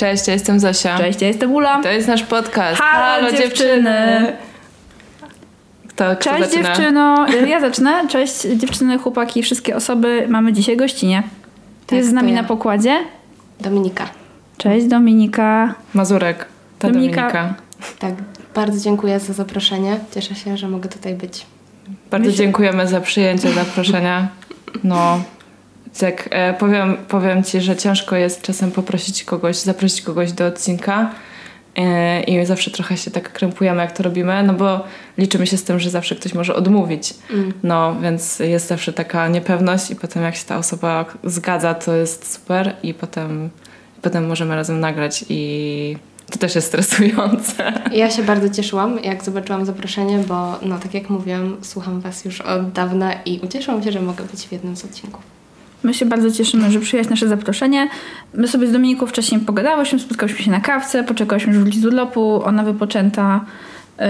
Cześć, ja jestem Zosia. Cześć, ja jestem Ula. To jest nasz podcast. Halo, dziewczyny. Kto, kto Cześć zaczyna? dziewczyno. Ja zacznę. Cześć dziewczyny, chłopaki, wszystkie osoby. Mamy dzisiaj gościnie. Tak, jest z nami ja. na pokładzie. Dominika. Cześć Dominika. Mazurek. Ta Dominika. Dominika. Tak, bardzo dziękuję za zaproszenie. Cieszę się, że mogę tutaj być. Bardzo Myślę- dziękujemy za przyjęcie zaproszenia. No, tak, e, powiem, powiem Ci, że ciężko jest czasem poprosić kogoś, zaprosić kogoś do odcinka e, i zawsze trochę się tak krępujemy, jak to robimy, no bo liczymy się z tym, że zawsze ktoś może odmówić. Mm. No, więc jest zawsze taka niepewność i potem jak się ta osoba zgadza, to jest super i potem, potem możemy razem nagrać i to też jest stresujące. Ja się bardzo cieszyłam, jak zobaczyłam zaproszenie, bo no tak jak mówiłam, słucham Was już od dawna i ucieszyłam się, że mogę być w jednym z odcinków. My się bardzo cieszymy, że przyjąłeś nasze zaproszenie. My sobie z Dominiką wcześniej pogadałyśmy, spotkałyśmy się na kawce, poczekałyśmy już z urlopu, ona wypoczęta. Yy,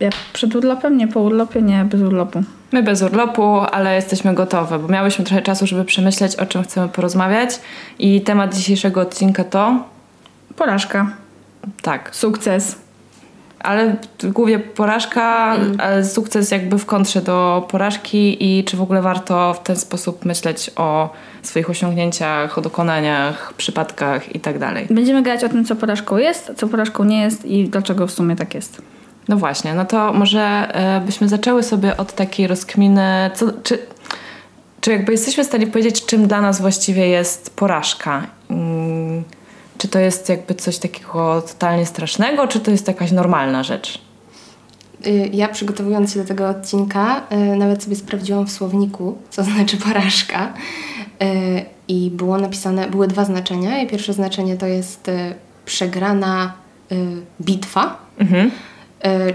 ja przed urlopem? Nie, po urlopie? Nie, bez urlopu. My bez urlopu, ale jesteśmy gotowe, bo miałyśmy trochę czasu, żeby przemyśleć, o czym chcemy porozmawiać. I temat dzisiejszego odcinka to Porażka, tak, sukces. Ale głównie porażka, ale sukces jakby w kontrze do porażki i czy w ogóle warto w ten sposób myśleć o swoich osiągnięciach, o dokonaniach, przypadkach i tak dalej. Będziemy gadać o tym, co porażką jest, co porażką nie jest i dlaczego w sumie tak jest. No właśnie, no to może e, byśmy zaczęły sobie od takiej rozkminy, co, czy, czy jakby jesteśmy w stanie powiedzieć, czym dla nas właściwie jest porażka? Mm, Czy to jest jakby coś takiego totalnie strasznego, czy to jest jakaś normalna rzecz? Y, Ja przygotowując się do tego odcinka, y, nawet sobie sprawdziłam w słowniku, co znaczy porażka. Y, I było napisane, były dwa znaczenia. I pierwsze znaczenie to jest przegrana bitwa. Mhm.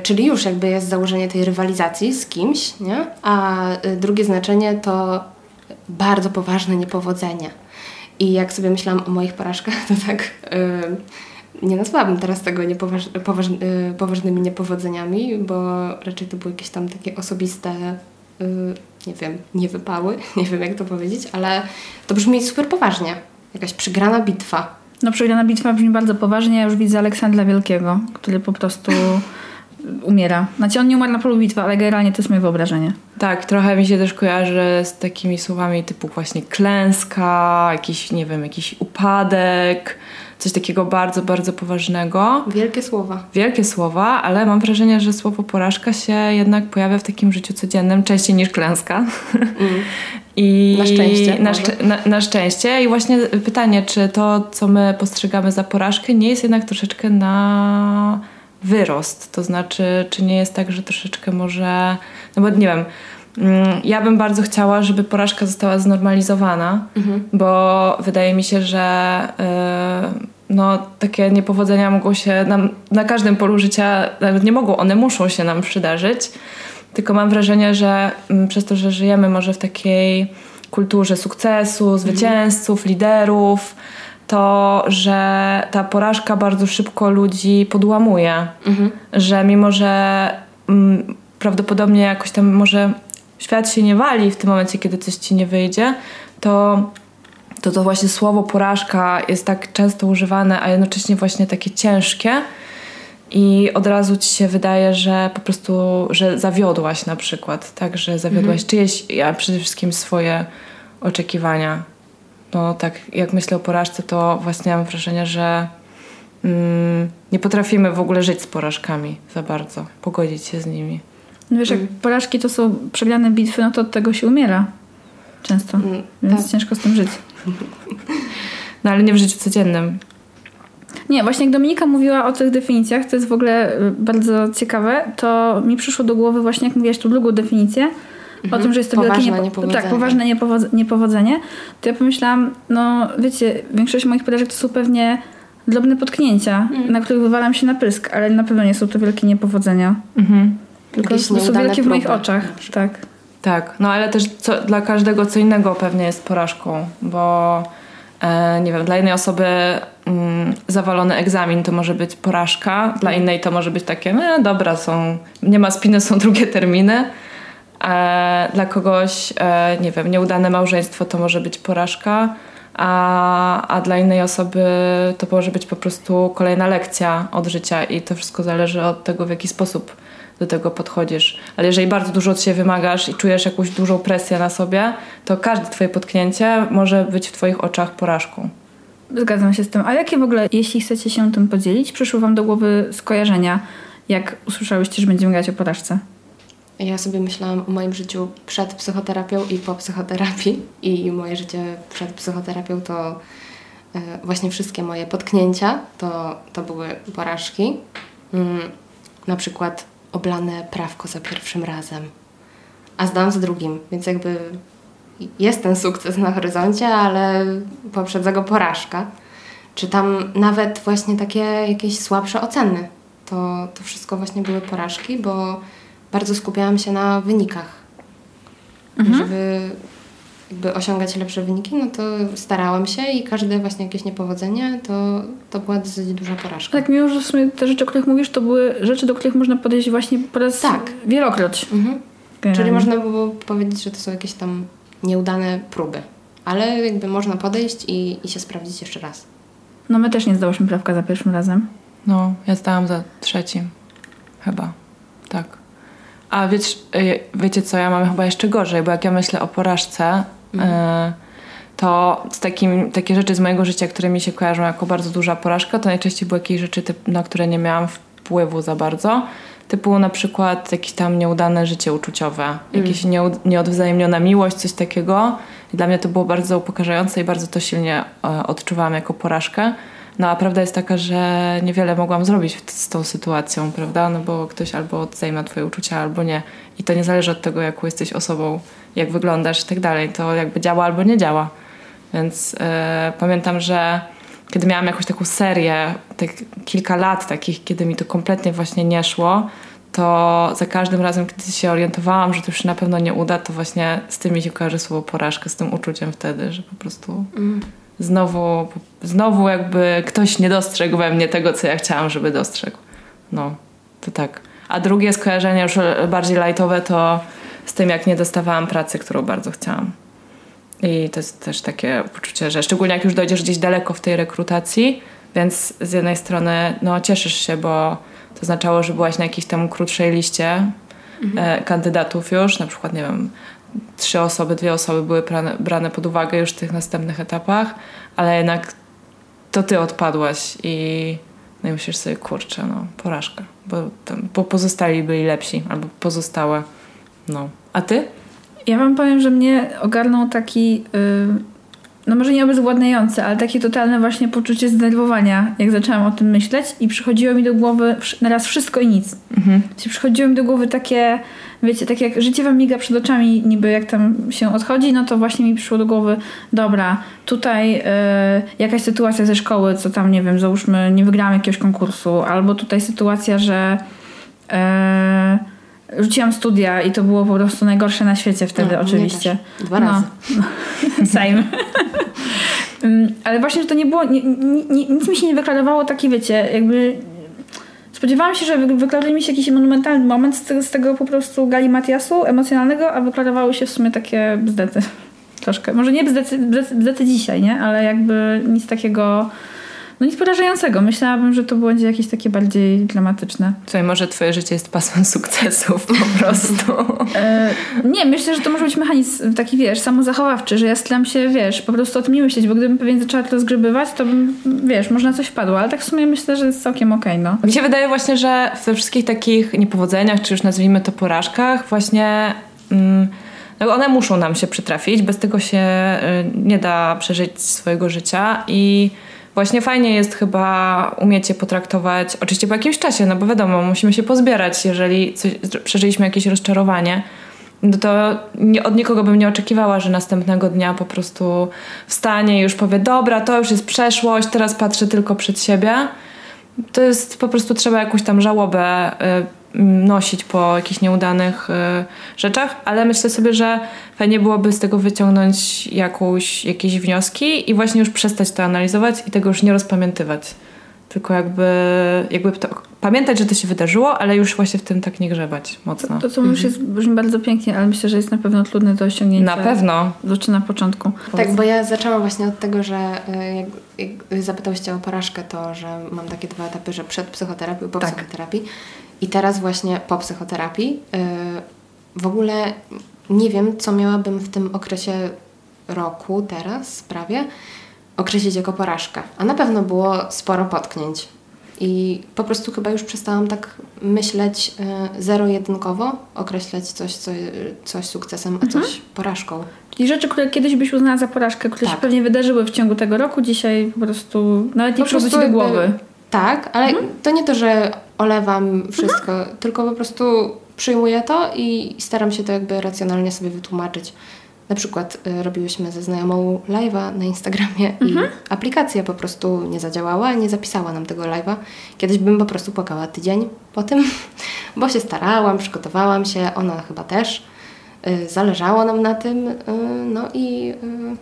Czyli już jakby jest założenie tej rywalizacji z kimś, nie? A drugie znaczenie to bardzo poważne niepowodzenie. I jak sobie myślałam o moich porażkach, to tak y, nie nazwałabym teraz tego niepoważ, poważ, y, poważnymi niepowodzeniami, bo raczej to były jakieś tam takie osobiste, y, nie wiem, niewypały, nie wiem jak to powiedzieć, ale to brzmi super poważnie. Jakaś przegrana bitwa. No przegrana bitwa brzmi bardzo poważnie. Ja już widzę Aleksandra Wielkiego, który po prostu umiera. Znaczy on nie umarł na polu bitwy, ale generalnie to jest moje wyobrażenie. Tak, trochę mi się też kojarzy z takimi słowami typu właśnie klęska, jakiś, nie wiem, jakiś upadek, coś takiego bardzo, bardzo poważnego. Wielkie słowa. Wielkie słowa, ale mam wrażenie, że słowo porażka się jednak pojawia w takim życiu codziennym częściej niż klęska. I Na szczęście Na, szczę- na, na szczęście. I właśnie pytanie, czy to, co my postrzegamy za porażkę, nie jest jednak troszeczkę na wyrost. To znaczy, czy nie jest tak, że troszeczkę może. No bo nie wiem. mm, Ja bym bardzo chciała, żeby porażka została znormalizowana, bo wydaje mi się, że yy, no, takie niepowodzenia mogą się nam na każdym polu życia, nawet nie mogą, one muszą się nam przydarzyć. Tylko mam wrażenie, że mm, przez to, że żyjemy może w takiej kulturze sukcesu, zwycięzców, liderów, to że ta porażka bardzo szybko ludzi podłamuje. Że mimo, że mm, prawdopodobnie jakoś tam może świat się nie wali w tym momencie, kiedy coś ci nie wyjdzie, to to to właśnie słowo porażka jest tak często używane, a jednocześnie właśnie takie ciężkie i od razu ci się wydaje, że po prostu, że zawiodłaś na przykład, tak, że zawiodłaś czyjeś, a przede wszystkim swoje oczekiwania. No tak, jak myślę o porażce, to właśnie mam wrażenie, że mm, nie potrafimy w ogóle żyć z porażkami za bardzo, pogodzić się z nimi. No wiesz, jak porażki to są przegrane bitwy, no to od tego się umiera. Często. Mm, Więc tak. ciężko z tym żyć. No ale nie w życiu codziennym. Nie, właśnie jak Dominika mówiła o tych definicjach, to jest w ogóle y, bardzo ciekawe, to mi przyszło do głowy właśnie, jak mówiłaś tu drugą definicję, o tym, że jest to Poważne wielkie niepo- niepowodzenie. Tak, poważne niepowo- niepowodzenie, to ja pomyślałam, no wiecie, większość moich porażek to są pewnie drobne potknięcia, Mm. na których wywalam się na pysk, ale na pewno nie są to wielkie niepowodzenia. Mhm. Tylko Jakieś to są wielkie w moich próby oczach. Tak. Tak, no ale też co, dla każdego co innego pewnie jest porażką, bo e, nie wiem, dla jednej osoby mm, zawalony egzamin to może być porażka, dla innej to może być takie, no dobra, są, nie ma spiny, są drugie terminy. Dla kogoś, e, nie wiem, nieudane małżeństwo to może być porażka, a, a dla innej osoby to może być po prostu kolejna lekcja od życia i to wszystko zależy od tego, w jaki sposób do tego podchodzisz. Ale jeżeli bardzo dużo od siebie wymagasz i czujesz jakąś dużą presję na sobie, to każde twoje potknięcie może być w twoich oczach porażką. Zgadzam się z tym. A jakie w ogóle, jeśli chcecie się tym podzielić, przyszły wam do głowy skojarzenia, jak usłyszałyście, że będziemy grać o porażce? Ja sobie myślałam o moim życiu przed psychoterapią i po psychoterapii. I moje życie przed psychoterapią to e, właśnie wszystkie moje potknięcia to, to były porażki. Mm, na przykład oblane prawko za pierwszym razem, a zdałam za drugim, więc jakby jest ten sukces na horyzoncie, ale poprzedza go porażka. Czy tam nawet właśnie takie jakieś słabsze oceny. To, to wszystko właśnie były porażki, bo bardzo skupiałam się na wynikach. Żeby jakby osiągać lepsze wyniki, no to starałam się i każde właśnie jakieś niepowodzenie to, to była dosyć duża porażka. Tak, mimo że w sumie te rzeczy, o których mówisz, to były rzeczy, do których można podejść właśnie po raz Tak. wielokroć. Mhm. Czyli można było powiedzieć, że to są jakieś tam nieudane próby. Ale jakby można podejść i, i się sprawdzić jeszcze raz. No my też nie zdałyśmy prawka za pierwszym razem. No, ja zdałam za trzecim. Chyba. Tak. A wiecie, y, wiecie co, ja mam chyba jeszcze gorzej, bo jak ja myślę o porażce, y, to z takim, takie rzeczy z mojego życia, które mi się kojarzą jako bardzo duża porażka, to najczęściej były jakieś rzeczy, na które nie miałam wpływu za bardzo. Typu na przykład jakieś tam nieudane życie uczuciowe, jakieś nieud- nieodwzajemniona miłość, coś takiego. I dla mnie to było bardzo upokarzające i bardzo to silnie e, odczuwałam jako porażkę. No a prawda jest taka, że niewiele mogłam zrobić z tą sytuacją, prawda? No bo ktoś albo odejma twoje uczucia, albo nie. I to nie zależy od tego, jaką jesteś osobą, jak wyglądasz i tak dalej. To jakby działa albo nie działa. Więc e, pamiętam, że kiedy miałam jakąś taką serię, tak kilka lat takich, kiedy mi to kompletnie właśnie nie szło, to za każdym razem, kiedy się orientowałam, że to już na pewno nie uda, to właśnie z tym mi się kojarzy słowo porażka, z tym uczuciem wtedy, że po prostu znowu, znowu jakby ktoś nie dostrzegł we mnie tego, co ja chciałam, żeby dostrzegł. No, to tak. A drugie skojarzenie już bardziej lightowe to z tym, jak nie dostawałam pracy, którą bardzo chciałam. I to jest też takie poczucie, że szczególnie jak już dojdziesz gdzieś daleko w tej rekrutacji, więc z jednej strony no, cieszysz się, bo to oznaczało, że byłaś na jakiejś tam krótszej liście e, kandydatów już, na przykład, nie wiem, trzy osoby, dwie osoby były brane, brane pod uwagę już w tych następnych etapach, ale jednak to ty odpadłaś i no i myślisz sobie, kurczę, no, porażka, bo, tam, bo pozostali byli lepsi, albo pozostałe, no. A ty? Ja wam powiem, że mnie ogarnął taki, yy, no może nie obezwładniający, ale takie totalne właśnie poczucie zdenerwowania, jak zaczęłam o tym myśleć i przychodziło mi do głowy naraz wszystko i nic. Mhm. Się przychodziło mi do głowy takie, wiecie, tak jak życie wam miga przed oczami, niby jak tam się odchodzi, no to właśnie mi przyszło do głowy, dobra, tutaj yy, jakaś sytuacja ze szkoły, co tam, nie wiem, załóżmy, nie wygrałam jakiegoś konkursu, albo tutaj sytuacja, że yy, rzuciłam studia i to było po prostu najgorsze na świecie wtedy, No, oczywiście. Dwa No. razy. Same. Ym, Ale właśnie, że to nie było, nie, nie, nic mi się nie wyklarowało taki, wiecie, jakby spodziewałam się, że wy- wyklaruje mi się jakiś monumentalny moment z tego, z tego po prostu galimatiasu emocjonalnego, a wyklarowały się w sumie takie bzdety. Troszkę. Może nie bzdety, bzdety dzisiaj, nie? Ale jakby nic takiego, no nic porażającego. Myślałabym, że to będzie jakieś takie bardziej dramatyczne. Słuchaj, może twoje życie jest pasmem sukcesów po prostu. E, nie, myślę, że to może być mechanizm taki, wiesz, samozachowawczy, że ja staram się, wiesz, po prostu o tym nie myśleć, bo gdybym pewnie zaczęła to zgrzybywać, to bym, wiesz, może na coś wpadło, ale tak w sumie myślę, że jest całkiem okej, no. Mi się wydaje właśnie, że we wszystkich takich niepowodzeniach, czy już nazwijmy to porażkach, właśnie mm, no one muszą nam się przytrafić. Bez tego się y, nie da przeżyć swojego życia i właśnie fajnie jest chyba umieć je potraktować, oczywiście po jakimś czasie, no bo wiadomo, musimy się pozbierać, jeżeli coś, przeżyliśmy jakieś rozczarowanie, no to nie, od nikogo bym nie oczekiwała, że następnego dnia po prostu wstanie i już powie, dobra, to już jest przeszłość, teraz patrzę tylko przed siebie. To jest po prostu trzeba jakąś tam żałobę y, nosić po jakichś nieudanych y, rzeczach, ale myślę sobie, że fajnie byłoby z tego wyciągnąć jakąś, jakieś wnioski i właśnie już przestać to analizować i tego już nie rozpamiętywać. Tylko jakby, jakby to, pamiętać, że to się wydarzyło, ale już właśnie w tym tak nie grzebać mocno. To, to co mówisz, jest, brzmi bardzo pięknie, ale myślę, że jest na pewno trudne do osiągnięcia. Na pewno. Znaczy na początku. Tak, bo ja zaczęłam właśnie od tego, że y, jak, jak zapytałyście o porażkę, to że mam takie dwa etapy, że przed psychoterapią, po Tak. psychoterapii i teraz właśnie po psychoterapii. y, W ogóle nie wiem, co miałabym w tym okresie roku, teraz prawie, określić jako porażkę. A na pewno było sporo potknięć. I po prostu chyba już przestałam tak myśleć y, zero-jedynkowo, określać coś, co, coś sukcesem, a coś porażką. I rzeczy, które kiedyś byś uznała za porażkę, które się Tak. pewnie wydarzyły w ciągu tego roku, dzisiaj po prostu nawet nie przychodzi ci do głowy. Tak, ale to nie to, że olewam wszystko, tylko po prostu przyjmuję to i staram się to jakby racjonalnie sobie wytłumaczyć. Na przykład y, robiłyśmy ze znajomą live'a na Instagramie i aplikacja po prostu nie zadziałała, nie zapisała nam tego live'a. Kiedyś bym po prostu płakała tydzień po tym, bo się starałam, przygotowałam się, ona chyba też. Y, Zależało nam na tym, y, no i y,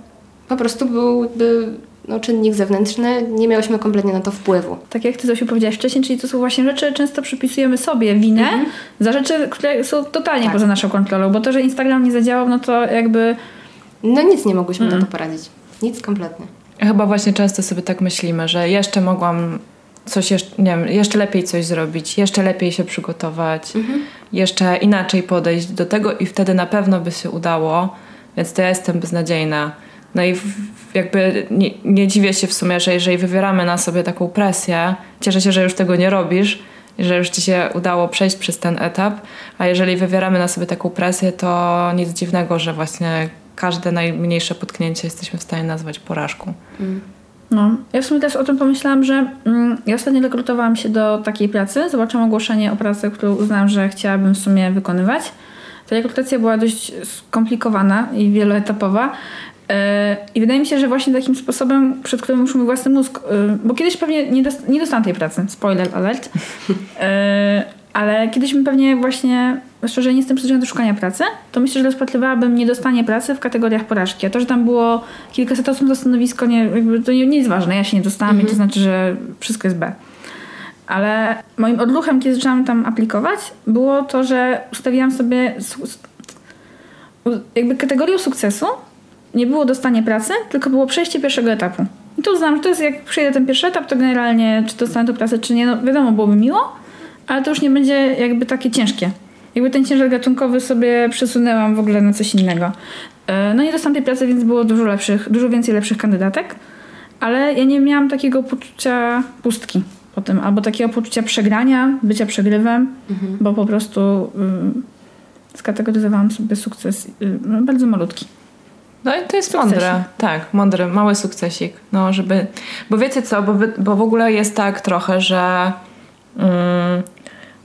po prostu byłby no, czynnik zewnętrzny, nie miałyśmy kompletnie na to wpływu. Tak jak ty Zosiu powiedziałaś wcześniej, czyli to są właśnie rzeczy, często przypisujemy sobie winę za rzeczy, które są totalnie Tak. poza naszą kontrolą, bo to, że Instagram nie zadziałał, no to jakby No nic nie mogłyśmy na to poradzić. Nic kompletnie. Chyba właśnie często sobie tak myślimy, że jeszcze mogłam coś, jeszcze, nie wiem, jeszcze lepiej coś zrobić, jeszcze lepiej się przygotować, jeszcze inaczej podejść do tego i wtedy na pewno by się udało, więc to ja jestem beznadziejna. No i jakby nie, nie dziwię się w sumie, że jeżeli wywieramy na sobie taką presję, cieszę się, że już tego nie robisz, i że już ci się udało przejść przez ten etap, a jeżeli wywieramy na sobie taką presję, to nic dziwnego, że właśnie każde najmniejsze potknięcie jesteśmy w stanie nazwać porażką. No, ja w sumie też o tym pomyślałam, że mm, ja ostatnio rekrutowałam się do takiej pracy. Zobaczyłam ogłoszenie o pracy, którą uznałam, że chciałabym w sumie wykonywać. Ta rekrutacja była dość skomplikowana i wieloetapowa. I wydaje mi się, że właśnie takim sposobem, przed którym już mój własny mózg, yy, bo kiedyś pewnie nie, dost, nie dostałam tej pracy, spoiler alert, yy, ale kiedyś bym pewnie właśnie, że nie jestem przyzwyczajona do szukania pracy, to myślę, że rozpatrywałabym niedostanie pracy w kategoriach porażki. A to, że tam było kilkaset osób za stanowisko, nie, jakby to nie, nie jest ważne. Ja się nie dostałam i to znaczy, że wszystko jest B. Ale moim odruchem, kiedy zaczęłam tam aplikować, było to, że ustawiłam sobie jakby kategorią sukcesu nie było dostanie pracy, tylko było przejście pierwszego etapu. I to uznałam, że to jest jak przejdę ten pierwszy etap, to generalnie czy dostanę tę pracę, czy nie, no wiadomo, byłoby miło, ale to już nie będzie jakby takie ciężkie. Jakby ten ciężar gatunkowy sobie przesunęłam w ogóle na coś innego. E, No nie dostałam tej pracy, więc było dużo lepszych, dużo więcej lepszych kandydatek, ale ja nie miałam takiego poczucia pustki po tym, albo takiego poczucia przegrania, bycia przegrywem, bo po prostu ym, skategoryzowałam sobie sukces y, no, bardzo malutki. No i to jest Sukcesik. mądre. Tak, mądry, mały sukcesik. No, żeby... Bo wiecie co, bo, bo w ogóle jest tak trochę, że mm,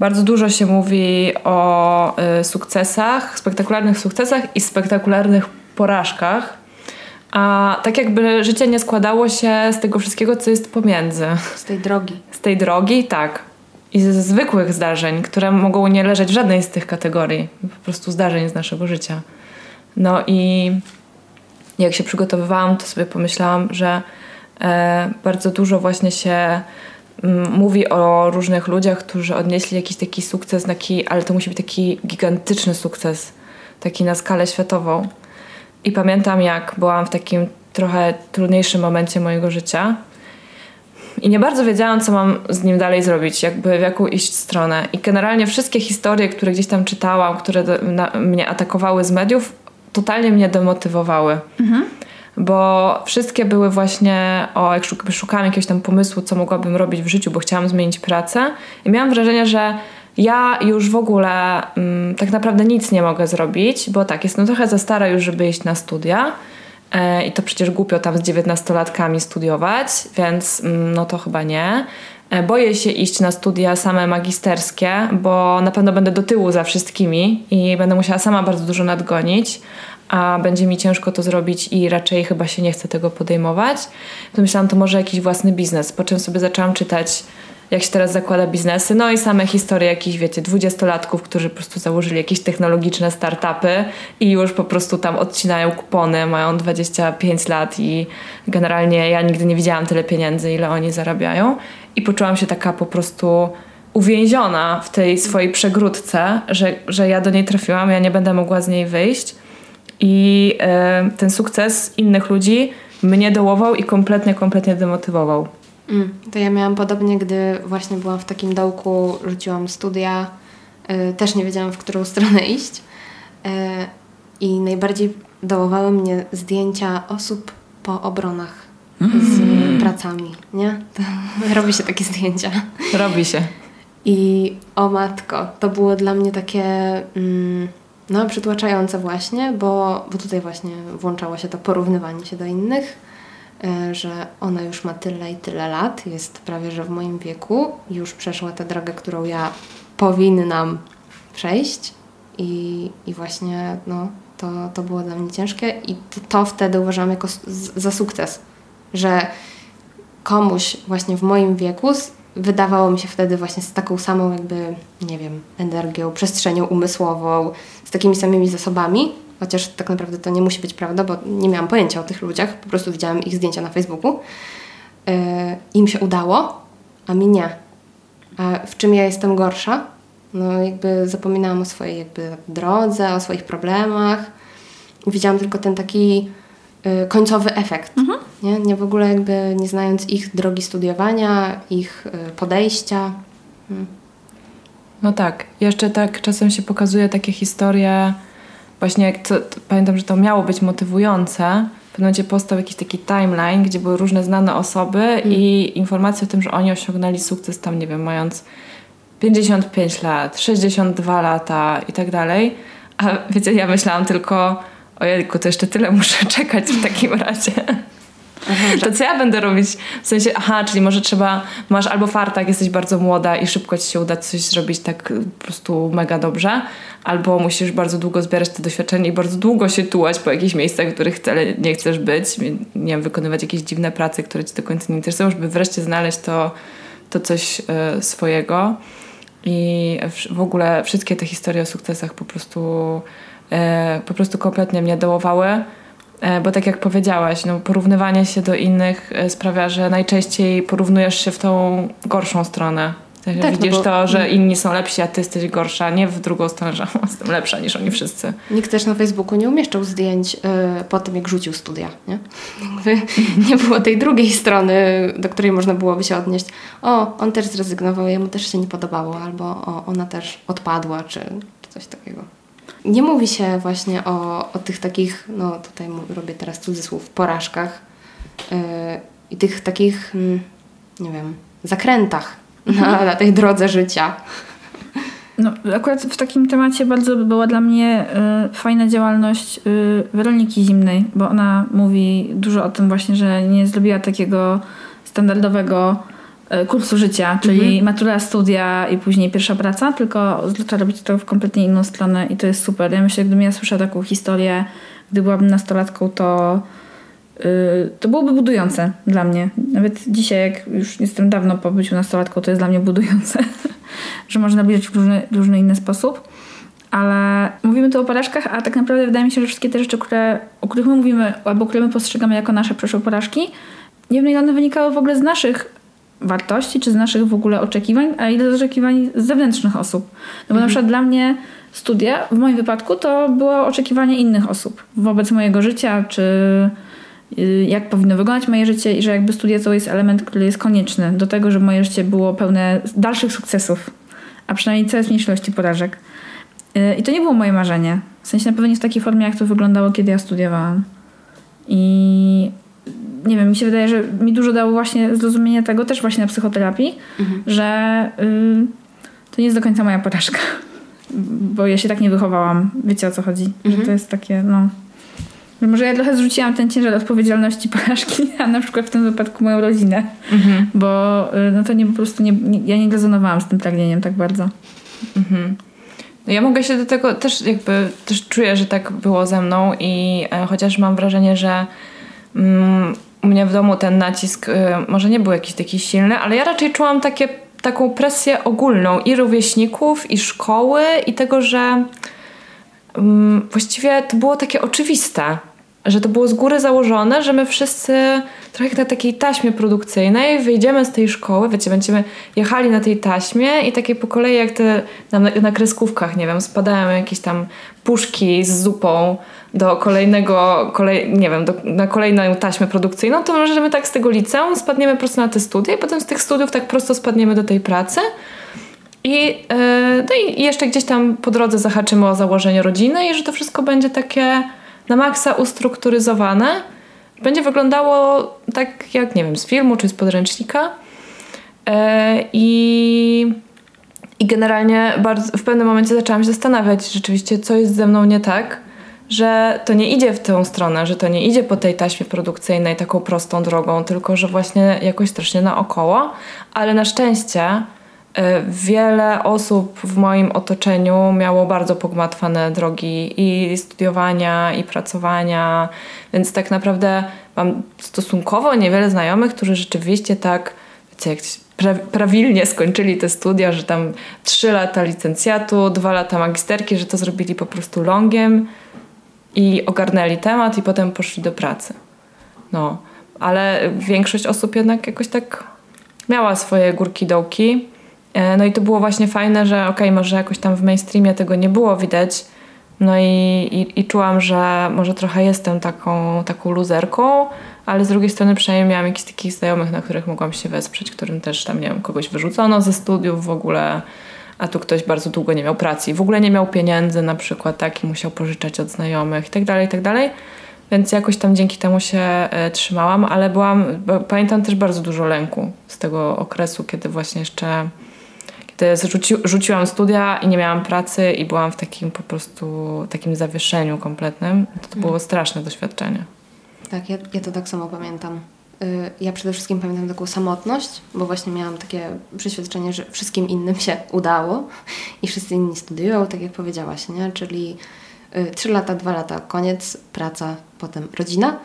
bardzo dużo się mówi o y, sukcesach, spektakularnych sukcesach i spektakularnych porażkach. A tak jakby życie nie składało się z tego wszystkiego, co jest pomiędzy. Z tej drogi. Z tej drogi, tak. I ze zwykłych zdarzeń, które mogą nie leżeć w żadnej z tych kategorii. Po prostu zdarzeń z naszego życia. No i jak się przygotowywałam, to sobie pomyślałam, że e, bardzo dużo właśnie się mm, mówi o różnych ludziach, którzy odnieśli jakiś taki sukces, taki, ale to musi być taki gigantyczny sukces, taki na skalę światową. I pamiętam, jak byłam w takim trochę trudniejszym momencie mojego życia, i nie bardzo wiedziałam, co mam z nim dalej zrobić, jakby w jaką iść stronę. I generalnie wszystkie historie, które gdzieś tam czytałam, które do, na, mnie atakowały z mediów, totalnie mnie demotywowały. Bo wszystkie były właśnie o, jak szuk- szukałam jakiegoś tam pomysłu, co mogłabym robić w życiu, bo chciałam zmienić pracę. I miałam wrażenie, że ja już w ogóle mm, tak naprawdę nic nie mogę zrobić, bo tak, jestem trochę za stara już, żeby iść na studia. E, I to przecież głupio tam z 19-latkami studiować, więc mm, no to chyba nie. E, boję się iść na studia same magisterskie, bo na pewno będę do tyłu za wszystkimi i będę musiała sama bardzo dużo nadgonić, a będzie mi ciężko to zrobić i raczej chyba się nie chcę tego podejmować. To myślałam, to może jakiś własny biznes, po czym sobie zaczęłam czytać jak się teraz zakłada biznesy. No i same historie jakichś, wiecie, dwudziestolatków, którzy po prostu założyli jakieś technologiczne startupy i już po prostu tam odcinają kupony, mają 25 lat i generalnie ja nigdy nie widziałam tyle pieniędzy, ile oni zarabiają. I poczułam się taka po prostu uwięziona w tej swojej przegródce, że, że ja do niej trafiłam, ja nie będę mogła z niej wyjść. I y, ten sukces innych ludzi mnie dołował i kompletnie, kompletnie demotywował. Mm, to ja miałam podobnie, gdy właśnie byłam w takim dołku, rzuciłam studia, y, też nie wiedziałam, w którą stronę iść. Y, I najbardziej dołowały mnie zdjęcia osób po obronach z mm. Pracami, nie? Robi się takie zdjęcia. Robi się. I o matko, to było dla mnie takie mm, no, przytłaczające właśnie, bo, bo tutaj właśnie włączało się to porównywanie się do innych E, że ona już ma tyle i tyle lat, jest prawie że w moim wieku, już przeszła tę drogę, którą ja powinnam przejść i, i właśnie no, to, to było dla mnie ciężkie i to, to wtedy uważam jako za sukces, że komuś właśnie w moim wieku wydawało mi się wtedy właśnie z taką samą jakby, nie wiem, energią, przestrzenią umysłową, z takimi samymi zasobami, chociaż tak naprawdę to nie musi być prawda, bo nie miałam pojęcia o tych ludziach, po prostu widziałam ich zdjęcia na Facebooku. Yy, Im się udało, a mi nie. A w czym ja jestem gorsza? No jakby zapominałam o swojej jakby drodze, o swoich problemach. Widziałam tylko ten taki końcowy efekt. Mhm. Nie? nie w ogóle jakby nie znając ich drogi studiowania, ich yy, podejścia. Hmm. No tak. Jeszcze tak czasem się pokazuje takie historie właśnie jak to, to, pamiętam, że to miało być motywujące. W pewnym momencie powstał jakiś taki timeline, gdzie były różne znane osoby mm. i informacje o tym, że oni osiągnęli sukces tam, nie wiem, mając 55 lat, 62 lata i tak dalej. A wiecie, ja myślałam tylko, ojejku, to jeszcze tyle muszę czekać w takim razie. To co ja będę robić? W sensie, aha, czyli może trzeba, masz albo fartak, jesteś bardzo młoda i szybko ci się uda coś zrobić tak po prostu mega dobrze, albo musisz bardzo długo zbierać te doświadczenie i bardzo długo się tułać po jakichś miejscach, w których wcale nie chcesz być, nie wiem, wykonywać jakieś dziwne prace, które ci do końca nie interesują, żeby wreszcie znaleźć to, to coś y, swojego. I w, w ogóle wszystkie te historie o sukcesach po prostu, po prostu kompletnie mnie dołowały. E, bo tak jak powiedziałaś, no, porównywanie się do innych sprawia, że najczęściej porównujesz się w tą gorszą stronę. Tak, no widzisz no to, że inni są lepsi, a ty jesteś gorsza, nie w drugą stronę, że jestem lepsza niż oni wszyscy. Nikt też na Facebooku nie umieszczał zdjęć po tym, jak rzucił studia. Nie? nie było tej drugiej strony, do której można byłoby się odnieść. O, on też zrezygnował, jemu też się nie podobało, albo o, ona też odpadła, czy, czy coś takiego. Nie mówi się właśnie o, o tych takich, no tutaj robię teraz cudzysłów, porażkach yy, i tych takich, mm, nie wiem, zakrętach na, na tej drodze życia. No, akurat w takim temacie bardzo była dla mnie y, fajna działalność y, Weroniki Zimnej, bo ona mówi dużo o tym właśnie, że nie zrobiła takiego standardowego kursu życia, czyli mhm. matura, studia i później pierwsza praca, tylko zaczęła robić to w kompletnie inną stronę i to jest super. Ja myślę, gdybym ja słyszała taką historię, gdy byłabym nastolatką, to Y, to byłoby budujące dla mnie. Nawet dzisiaj, jak już jestem dawno po byciu nastolatką, to jest dla mnie budujące, że można bliżyć w różny, różny inny sposób. Ale mówimy tu o porażkach, a tak naprawdę wydaje mi się, że wszystkie te rzeczy, które, o których my mówimy, albo które my postrzegamy jako nasze przeszłe porażki, nie wiem, ile one wynikały w ogóle z naszych wartości, czy z naszych w ogóle oczekiwań, a ile z oczekiwań z zewnętrznych osób. No bo mhm. na przykład dla mnie studia, w moim wypadku, to było oczekiwanie innych osób wobec mojego życia, czy Y, jak powinno wyglądać moje życie i że jakby studia to jest element, który jest konieczny do tego, żeby moje życie było pełne dalszych sukcesów, a przynajmniej coraz mniejszej ilości porażek. Y, I to nie było moje marzenie. W sensie na pewno nie w takiej formie, jak to wyglądało, kiedy ja studiowałam. I nie wiem, mi się wydaje, że mi dużo dało właśnie zrozumienie tego też właśnie na psychoterapii, mhm. że y, to nie jest do końca moja porażka. Bo ja się tak nie wychowałam. Wiecie o co chodzi? Mhm. Że to jest takie, no Może ja trochę zrzuciłam ten ciężar odpowiedzialności porażki, a na przykład w tym wypadku moją rodzinę. Mhm. Bo y, no to nie po prostu nie, nie, ja nie rezonowałam z tym pragnieniem tak bardzo. Mhm. No ja mogę się do tego też jakby też czuję, że tak było ze mną i e, chociaż mam wrażenie, że u mnie w domu ten nacisk y, może nie był jakiś taki silny, ale ja raczej czułam takie, taką presję ogólną i rówieśników, i szkoły, i tego, że mm, właściwie to było takie oczywiste, że to było z góry założone, że my wszyscy trochę na takiej taśmie produkcyjnej wyjdziemy z tej szkoły, wiecie, będziemy jechali na tej taśmie i takie po kolei jak te na, na kreskówkach, nie wiem, spadają jakieś tam puszki z zupą do kolejnego, kolej, nie wiem, do, na kolejną taśmę produkcyjną, to możemy tak z tego liceum spadniemy prosto na te studia i potem z tych studiów tak prosto spadniemy do tej pracy. I, yy, no i jeszcze gdzieś tam po drodze zahaczymy o założenie rodziny i że to wszystko będzie takie na maksa ustrukturyzowane. Będzie wyglądało tak jak, nie wiem, z filmu czy z podręcznika. Yy, I i generalnie bardzo, w pewnym momencie zaczęłam się zastanawiać rzeczywiście, co jest ze mną nie tak, że to nie idzie w tę stronę, że to nie idzie po tej taśmie produkcyjnej taką prostą drogą, tylko że właśnie jakoś strasznie naokoło. Ale na szczęście y, wiele osób w moim otoczeniu miało bardzo pogmatwane drogi i studiowania, i pracowania, więc tak naprawdę mam stosunkowo niewiele znajomych, którzy rzeczywiście tak, wiecie, jak pra prawilnie skończyli te studia, że tam trzy lata licencjatu, dwa lata magisterki, że to zrobili po prostu longiem i ogarnęli temat i potem poszli do pracy. No, ale większość osób jednak jakoś tak miała swoje górki dołki. E, no i to było właśnie fajne, że okej, okay, może jakoś tam w mainstreamie tego nie było widać. No i, i, i czułam, że może trochę jestem taką, taką luzerką, ale z drugiej strony przynajmniej miałam jakichś takich znajomych, na których mogłam się wesprzeć, którym też tam, nie wiem, kogoś wyrzucono ze studiów w ogóle, a tu ktoś bardzo długo nie miał pracy i w ogóle nie miał pieniędzy na przykład, tak, i musiał pożyczać od znajomych i tak dalej, i tak dalej. Więc jakoś tam dzięki temu się e, trzymałam, ale byłam, pamiętam też bardzo dużo lęku z tego okresu, kiedy właśnie jeszcze kiedy zrzuci, rzuciłam studia i nie miałam pracy i byłam w takim po prostu takim zawieszeniu kompletnym. To, to było mhm. straszne doświadczenie. Tak, ja, ja to tak samo pamiętam. Y, ja przede wszystkim pamiętam taką samotność, bo właśnie miałam takie przeświadczenie, że wszystkim innym się udało i wszyscy inni studiują, tak jak powiedziałaś, nie? Czyli y, trzy lata, dwa lata, koniec, praca, potem rodzina.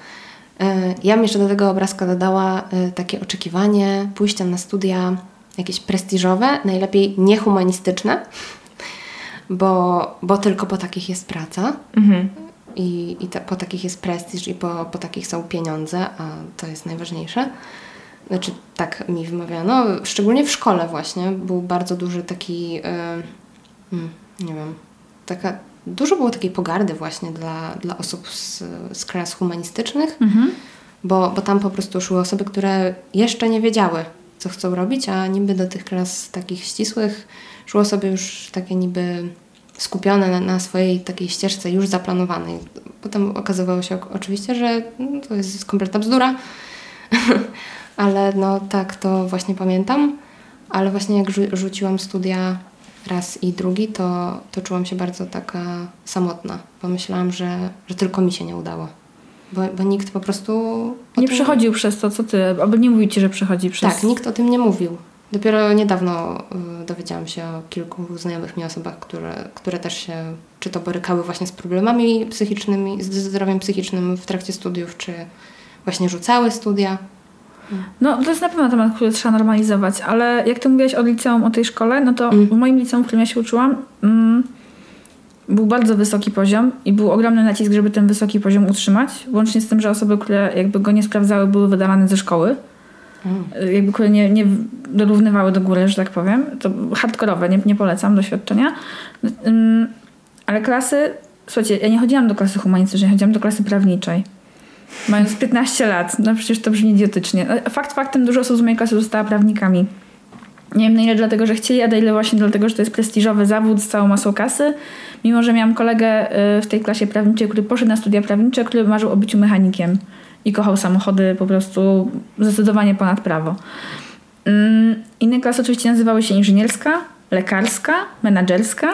Y, ja bym jeszcze do tego obrazka dodała takie oczekiwanie pójścia na studia jakieś prestiżowe, najlepiej niehumanistyczne, bo, bo tylko po takich jest praca. Mhm i, i ta, po takich jest prestiż i po, po takich są pieniądze, a to jest najważniejsze. Znaczy, tak mi wymawiano, szczególnie w szkole właśnie, był bardzo duży taki, yy, nie wiem, taka, dużo było takiej pogardy właśnie dla, dla osób z, z klas humanistycznych, mhm. bo, bo tam po prostu szły osoby, które jeszcze nie wiedziały, co chcą robić, a niby do tych klas takich ścisłych szły osoby już takie niby skupione na, na, swojej takiej ścieżce już zaplanowanej. Potem okazywało się oczywiście, że no, to jest kompletna bzdura, ale no tak, to właśnie pamiętam. Ale właśnie jak rzuciłam studia raz i drugi, to, to czułam się bardzo taka samotna. Pomyślałam, że, że tylko mi się nie udało. Bo, bo nikt po prostu... Nie tym... przechodził przez to, co ty, albo nie mówił ci, że przechodzi przez... Tak, nikt o tym nie mówił. Dopiero niedawno y, dowiedziałam się o kilku znajomych mi osobach, które, które też się czy to borykały właśnie z problemami psychicznymi, z zdrowiem psychicznym w trakcie studiów, czy właśnie rzucały studia. No, to jest na pewno temat, który trzeba normalizować, ale jak ty mówiłaś o liceum, o tej szkole, no to mm. w moim liceum, w którym ja się uczyłam, mm, był bardzo wysoki poziom i był ogromny nacisk, żeby ten wysoki poziom utrzymać, łącznie z tym, że osoby, które jakby go nie sprawdzały, były wydawane ze szkoły. Mm. Jakby nie, nie dorównywały do góry, że tak powiem. To hardkorowe, nie, nie polecam doświadczenia. Ale klasy, słuchajcie, ja nie chodziłam do klasy humanistycznej, chodziłam do klasy prawniczej. Mając 15 lat, no przecież to brzmi idiotycznie. No, fakt faktem, dużo osób z mojej klasy została prawnikami. Nie wiem na ile dlatego, że chcieli, a na ile właśnie dlatego, że to jest prestiżowy zawód z całą masą kasy. Mimo, że miałam kolegę y, w tej klasie prawniczej, który poszedł na studia prawnicze, który marzył o byciu mechanikiem i kochał samochody po prostu zdecydowanie ponad prawo. Mm, inne klasy oczywiście nazywały się inżynierska, lekarska, menedżerska.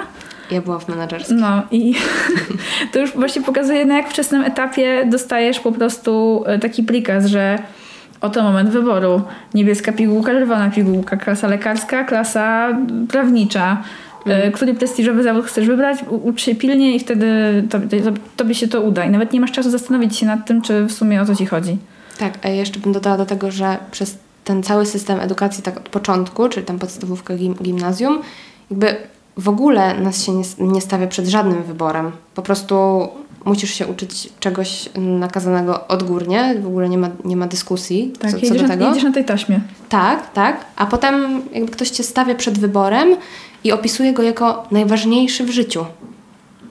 Ja byłam w menedżerskim. No i to już właśnie pokazuje, na jak wczesnym etapie dostajesz po prostu e, taki prikaz, że oto moment wyboru. Niebieska pigułka, czerwona pigułka, klasa lekarska, klasa prawnicza. Mm. Który prestiżowy zawód chcesz wybrać, ucz się pilnie i wtedy tobie, tobie się to uda. I nawet nie masz czasu zastanowić się nad tym, czy w sumie o co ci chodzi. Tak, a jeszcze bym dodała do tego, że przez ten cały system edukacji tak od początku, czyli tam podstawówka, gim, gimnazjum, jakby w ogóle nas się nie, nie stawia przed żadnym wyborem. Po prostu musisz się uczyć czegoś nakazanego odgórnie, w ogóle nie ma, nie ma dyskusji tak, co, co do tego. jedziesz na tej taśmie. Tak, tak, a potem jakby ktoś cię stawia przed wyborem i opisuje go jako najważniejszy w życiu.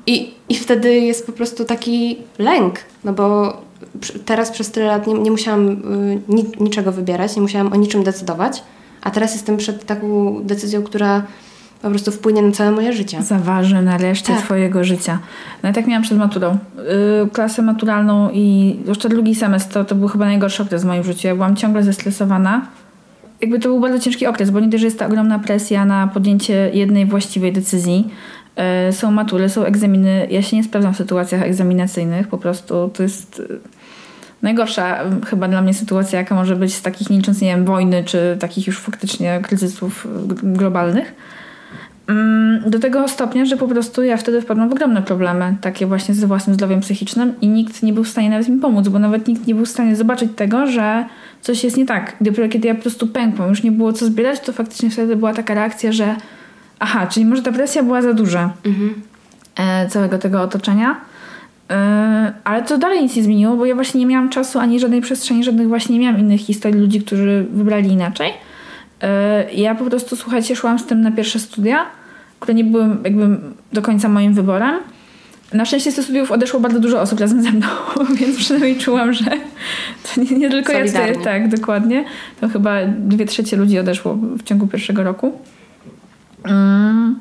I, i wtedy jest po prostu taki lęk, no bo teraz przez tyle lat nie, nie musiałam y, niczego wybierać, nie musiałam o niczym decydować, a teraz jestem przed taką decyzją, która po prostu wpłynie na całe moje życie. Zaważy na resztę tak. Twojego życia. No ja tak miałam przed maturą. Yy, klasę maturalną i jeszcze drugi semestr to, to był chyba najgorszy okres w moim życiu. Ja byłam ciągle zestresowana. Jakby to był bardzo ciężki okres, bo nie że jest ta ogromna presja na podjęcie jednej właściwej decyzji. Yy, są matury, są egzaminy. Ja się nie sprawdzam w sytuacjach egzaminacyjnych. Po prostu to jest... Yy, najgorsza chyba dla mnie sytuacja, jaka może być z takich nie licząc, nie wiem, wojny, czy takich już faktycznie kryzysów globalnych. Mm, do tego stopnia, że po prostu ja wtedy wpadłam w ogromne problemy, takie właśnie ze własnym zdrowiem psychicznym i nikt nie był w stanie nawet mi pomóc, bo nawet nikt nie był w stanie zobaczyć tego, że coś jest nie tak. Dopiero kiedy ja po prostu pękłam, już nie było co zbierać, to faktycznie wtedy była taka reakcja, że aha, czyli może ta presja była za duża mhm. e, całego tego otoczenia. E, ale to dalej nic nie zmieniło, bo ja właśnie nie miałam czasu ani żadnej przestrzeni, żadnych właśnie nie miałam innych historii ludzi, którzy wybrali inaczej. E, ja po prostu, słuchajcie, szłam z tym na pierwsze studia które nie były jakby do końca moim wyborem. Na szczęście z tych studiów odeszło bardzo dużo osób razem ze mną, więc przynajmniej czułam, że to nie, nie tylko ja tutaj, tak, dokładnie. To chyba dwie trzecie ludzi odeszło w ciągu pierwszego roku. Mm.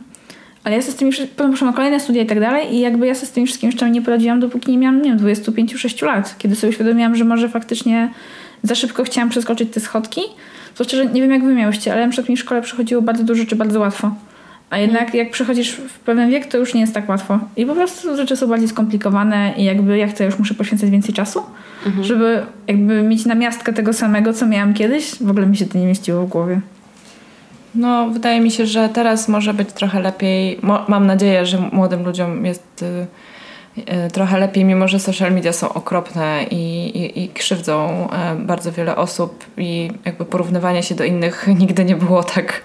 Ale ja się z tymi, potem poszłam na kolejne studia i tak dalej i jakby ja się z tymi wszystkimi jeszcze nie poradziłam, dopóki nie miałam, nie wiem, 25-6 lat, kiedy sobie uświadomiłam, że może faktycznie za szybko chciałam przeskoczyć te schodki. Zwłaszcza, że nie wiem jak wy miałyście, ale na przykład mi w szkole przychodziło bardzo dużo rzeczy bardzo łatwo. A jednak jak przechodzisz w pewien wiek, to już nie jest tak łatwo. I po prostu rzeczy są bardziej skomplikowane i jakby ja chcę, już muszę poświęcać więcej czasu, mhm. żeby jakby mieć namiastkę tego samego, co miałam kiedyś. W ogóle mi się to nie mieściło w głowie. No, wydaje mi się, że teraz może być trochę lepiej. Mo mam nadzieję, że młodym ludziom jest y trochę lepiej, mimo że social media są okropne i, i, i krzywdzą e, bardzo wiele osób i jakby porównywanie się do innych nigdy nie było tak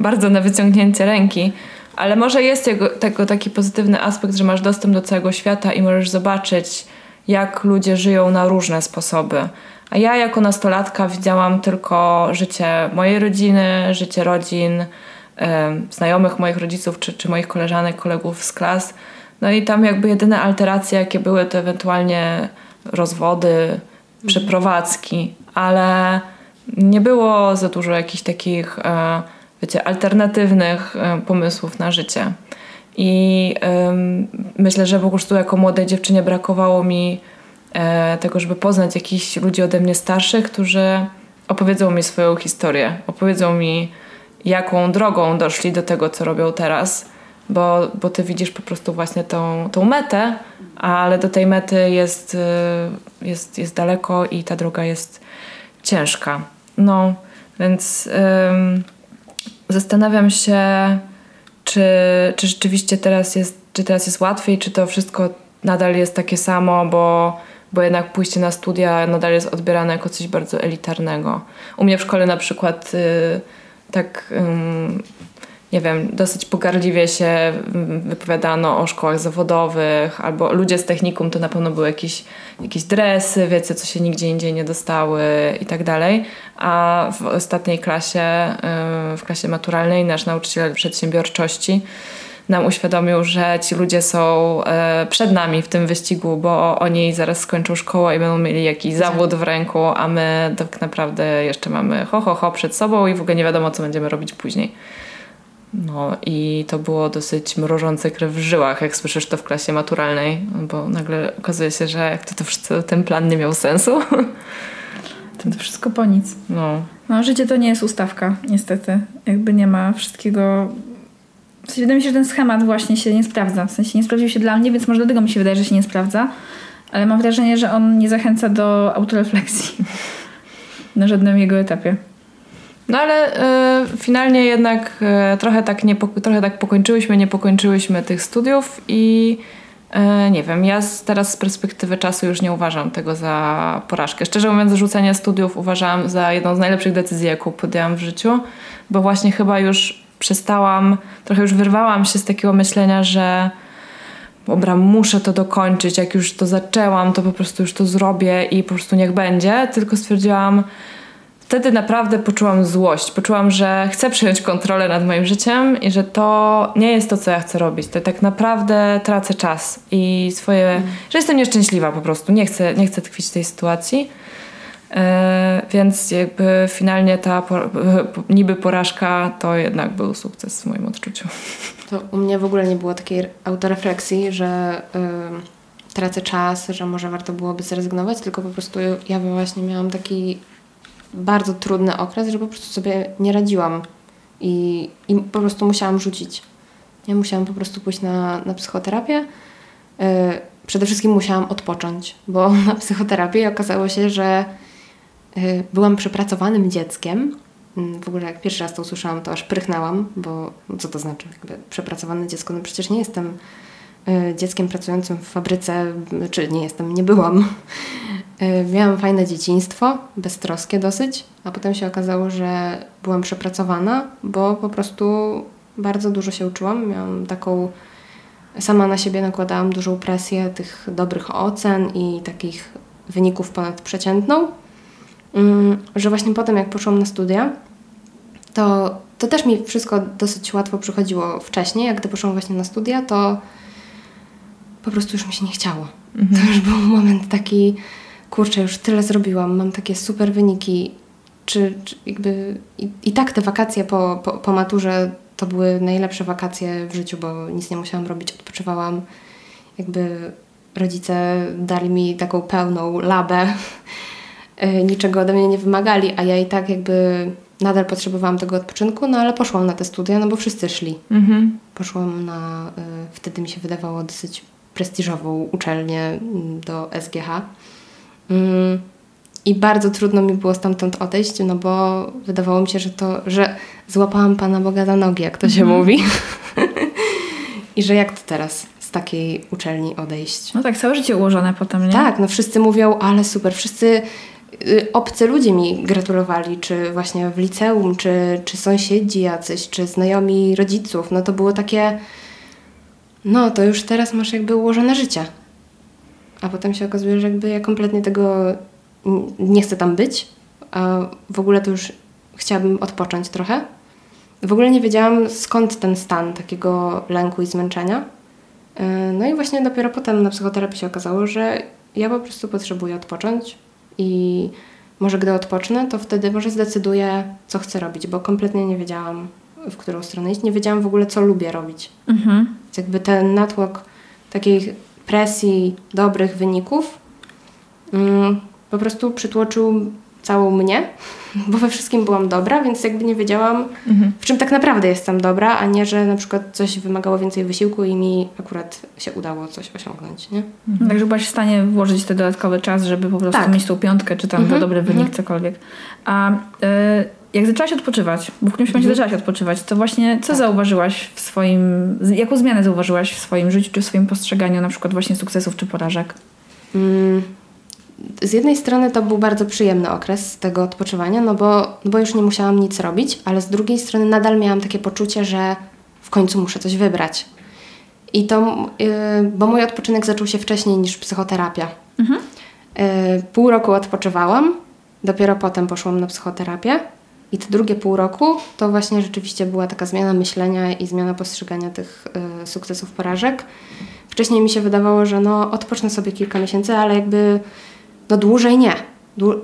bardzo na wyciągnięcie ręki. Ale może jest tego, tego taki pozytywny aspekt, że masz dostęp do całego świata i możesz zobaczyć, jak ludzie żyją na różne sposoby. A ja jako nastolatka widziałam tylko życie mojej rodziny, życie rodzin, e, znajomych moich rodziców czy, czy moich koleżanek, kolegów z klas – no i tam jakby jedyne alteracje, jakie były, to ewentualnie rozwody, mhm. przeprowadzki, ale nie było za dużo jakichś takich, e, wiecie, alternatywnych e, pomysłów na życie. I myślę, że po prostu jako młodej dziewczynie brakowało mi e, tego, żeby poznać jakichś ludzi ode mnie starszych, którzy opowiedzą mi swoją historię, opowiedzą mi, jaką drogą doszli do tego, co robią teraz bo, bo ty widzisz po prostu właśnie tą, tą metę, ale do tej mety jest, y, jest, jest daleko i ta droga jest ciężka. No, więc ym, zastanawiam się, czy, czy rzeczywiście teraz jest, czy teraz jest łatwiej, czy to wszystko nadal jest takie samo, bo, bo jednak pójście na studia nadal jest odbierane jako coś bardzo elitarnego. U mnie w szkole na przykład y, tak nie wiem, dosyć pogardliwie się wypowiadano o szkołach zawodowych, albo ludzie z technikum to na pewno były jakieś, jakieś dresy, wiecie, co się nigdzie indziej nie dostały i tak dalej. A w ostatniej klasie, y, w klasie maturalnej, nasz nauczyciel przedsiębiorczości nam uświadomił, że ci ludzie są y, przed nami w tym wyścigu, bo oni zaraz skończą szkołę i będą mieli jakiś zawód w ręku, a my tak naprawdę jeszcze mamy ho, ho, ho przed sobą i w ogóle nie wiadomo, co będziemy robić później. No i to było dosyć mrożące krew w żyłach, jak słyszysz to w klasie maturalnej, bo nagle okazuje się, że jak to, to wszystko, ten plan nie miał sensu. To, to wszystko po nic. No. no. Życie to nie jest ustawka, niestety. Jakby nie ma wszystkiego W sensie wydaje mi się, że ten schemat właśnie się nie sprawdza. W sensie nie sprawdził się dla mnie, więc może dlatego mi się wydaje, że się nie sprawdza. Ale mam wrażenie, że on nie zachęca do autorefleksji na żadnym jego etapie. No ale y, finalnie jednak y, trochę, tak nie, trochę tak pokończyłyśmy, nie pokończyłyśmy tych studiów i y, nie wiem, ja z, teraz z perspektywy czasu już nie uważam tego za porażkę. Szczerze mówiąc, rzucenie studiów uważam za jedną z najlepszych decyzji, jaką podjęłam w życiu, bo właśnie chyba już przestałam, trochę już wyrwałam się z takiego myślenia, że dobra, muszę to dokończyć, jak już to zaczęłam, to po prostu już to zrobię i po prostu niech będzie, tylko stwierdziłam, wtedy naprawdę poczułam złość. Poczułam, że chcę przejąć kontrolę nad moim życiem i że to nie jest to, co ja chcę robić. To tak naprawdę tracę czas i swoje. Mm. że jestem nieszczęśliwa po prostu. Nie chcę, nie chcę tkwić w tej sytuacji. Yy, więc jakby finalnie ta po, niby porażka to jednak był sukces w moim odczuciu. To u mnie w ogóle nie było takiej autorefleksji, że yy, tracę czas, że może warto byłoby zrezygnować, tylko po prostu ja właśnie miałam taki bardzo trudny okres, że po prostu sobie nie radziłam i, i po prostu musiałam rzucić. Ja musiałam po prostu pójść na, na psychoterapię. Yy, przede wszystkim musiałam odpocząć, bo na psychoterapii okazało się, że yy, byłam przepracowanym dzieckiem. Yy, w ogóle jak pierwszy raz to usłyszałam, to aż prychnęłam, bo co to znaczy? Jakby przepracowane dziecko? No przecież nie jestem y, dzieckiem pracującym w fabryce, czy nie jestem, nie byłam. Y, miałam fajne dzieciństwo, beztroskie dosyć, a potem się okazało, że byłam przepracowana, bo po prostu bardzo dużo się uczyłam. Miałam taką, sama na siebie nakładałam dużą presję tych dobrych ocen i takich wyników ponadprzeciętną, mm, że właśnie potem jak poszłam na studia, to, to też mi wszystko dosyć łatwo przychodziło wcześniej. Jak gdy poszłam właśnie na studia, to po prostu już mi się nie chciało. Mhm. To już był moment taki kurczę, już tyle zrobiłam, mam takie super wyniki, czy, czy jakby i, i, tak te wakacje po, po, po maturze to były najlepsze wakacje w życiu, bo nic nie musiałam robić, odpoczywałam. Jakby rodzice dali mi taką pełną labę, niczego ode mnie nie wymagali, a ja i tak jakby nadal potrzebowałam tego odpoczynku, no ale poszłam na te studia, no bo wszyscy szli. Mhm. Poszłam na, y, wtedy mi się wydawało dosyć prestiżową uczelnię mm, do SGH. I bardzo trudno mi było stamtąd odejść, no bo wydawało mi się, że to, że złapałam Pana Boga za nogi, jak to się mm. mówi. I że jak to teraz z takiej uczelni odejść? No tak, całe życie ułożone potem, nie? Tak, no wszyscy mówią, ale super, wszyscy y, obcy ludzie mi gratulowali, czy właśnie w liceum, czy, czy sąsiedzi jacyś, czy znajomi rodziców. No to było takie, no to już teraz masz jakby ułożone życie. A potem się okazuje, że jakby ja kompletnie tego nie chcę tam być, a w ogóle to już chciałabym odpocząć trochę. W ogóle nie wiedziałam skąd ten stan takiego lęku i zmęczenia. E, no i właśnie dopiero potem na psychoterapii się okazało, że ja po prostu potrzebuję odpocząć i może gdy odpocznę, to wtedy może zdecyduję, co chcę robić, bo kompletnie nie wiedziałam, w którą stronę iść. Nie wiedziałam w ogóle, co lubię robić. Mhm. Więc jakby ten natłok takiej presji dobrych wyników mm, po prostu przytłoczył całą mnie, bo we wszystkim byłam dobra, więc jakby nie wiedziałam, mhm. w czym tak naprawdę jestem dobra, a nie, że na przykład coś wymagało więcej wysiłku i mi akurat się udało coś osiągnąć, nie? Mhm. Także byłaś w stanie włożyć ten dodatkowy czas, żeby po prostu tak. mieć tą piątkę, czy tam mhm. dobry wynik, mhm. cokolwiek. A y, jak zaczęłaś odpoczywać, bo w którymś momencie mhm. zaczęłaś odpoczywać, to właśnie co tak. zauważyłaś w swoim, jaką zmianę zauważyłaś w swoim życiu, czy w swoim postrzeganiu na przykład właśnie sukcesów czy porażek? Mm, z jednej strony to był bardzo przyjemny okres tego odpoczywania, no bo, no bo już nie musiałam nic robić, ale z drugiej strony nadal miałam takie poczucie, że w końcu muszę coś wybrać. I to, yy, bo mój odpoczynek zaczął się wcześniej niż psychoterapia. Mhm. Yy, pół roku odpoczywałam, dopiero potem poszłam na psychoterapię. I to drugie pół roku to właśnie rzeczywiście była taka zmiana myślenia i zmiana postrzegania tych y, sukcesów, porażek. Wcześniej mi się wydawało, że no odpocznę sobie kilka miesięcy, ale jakby no dłużej nie. Dłu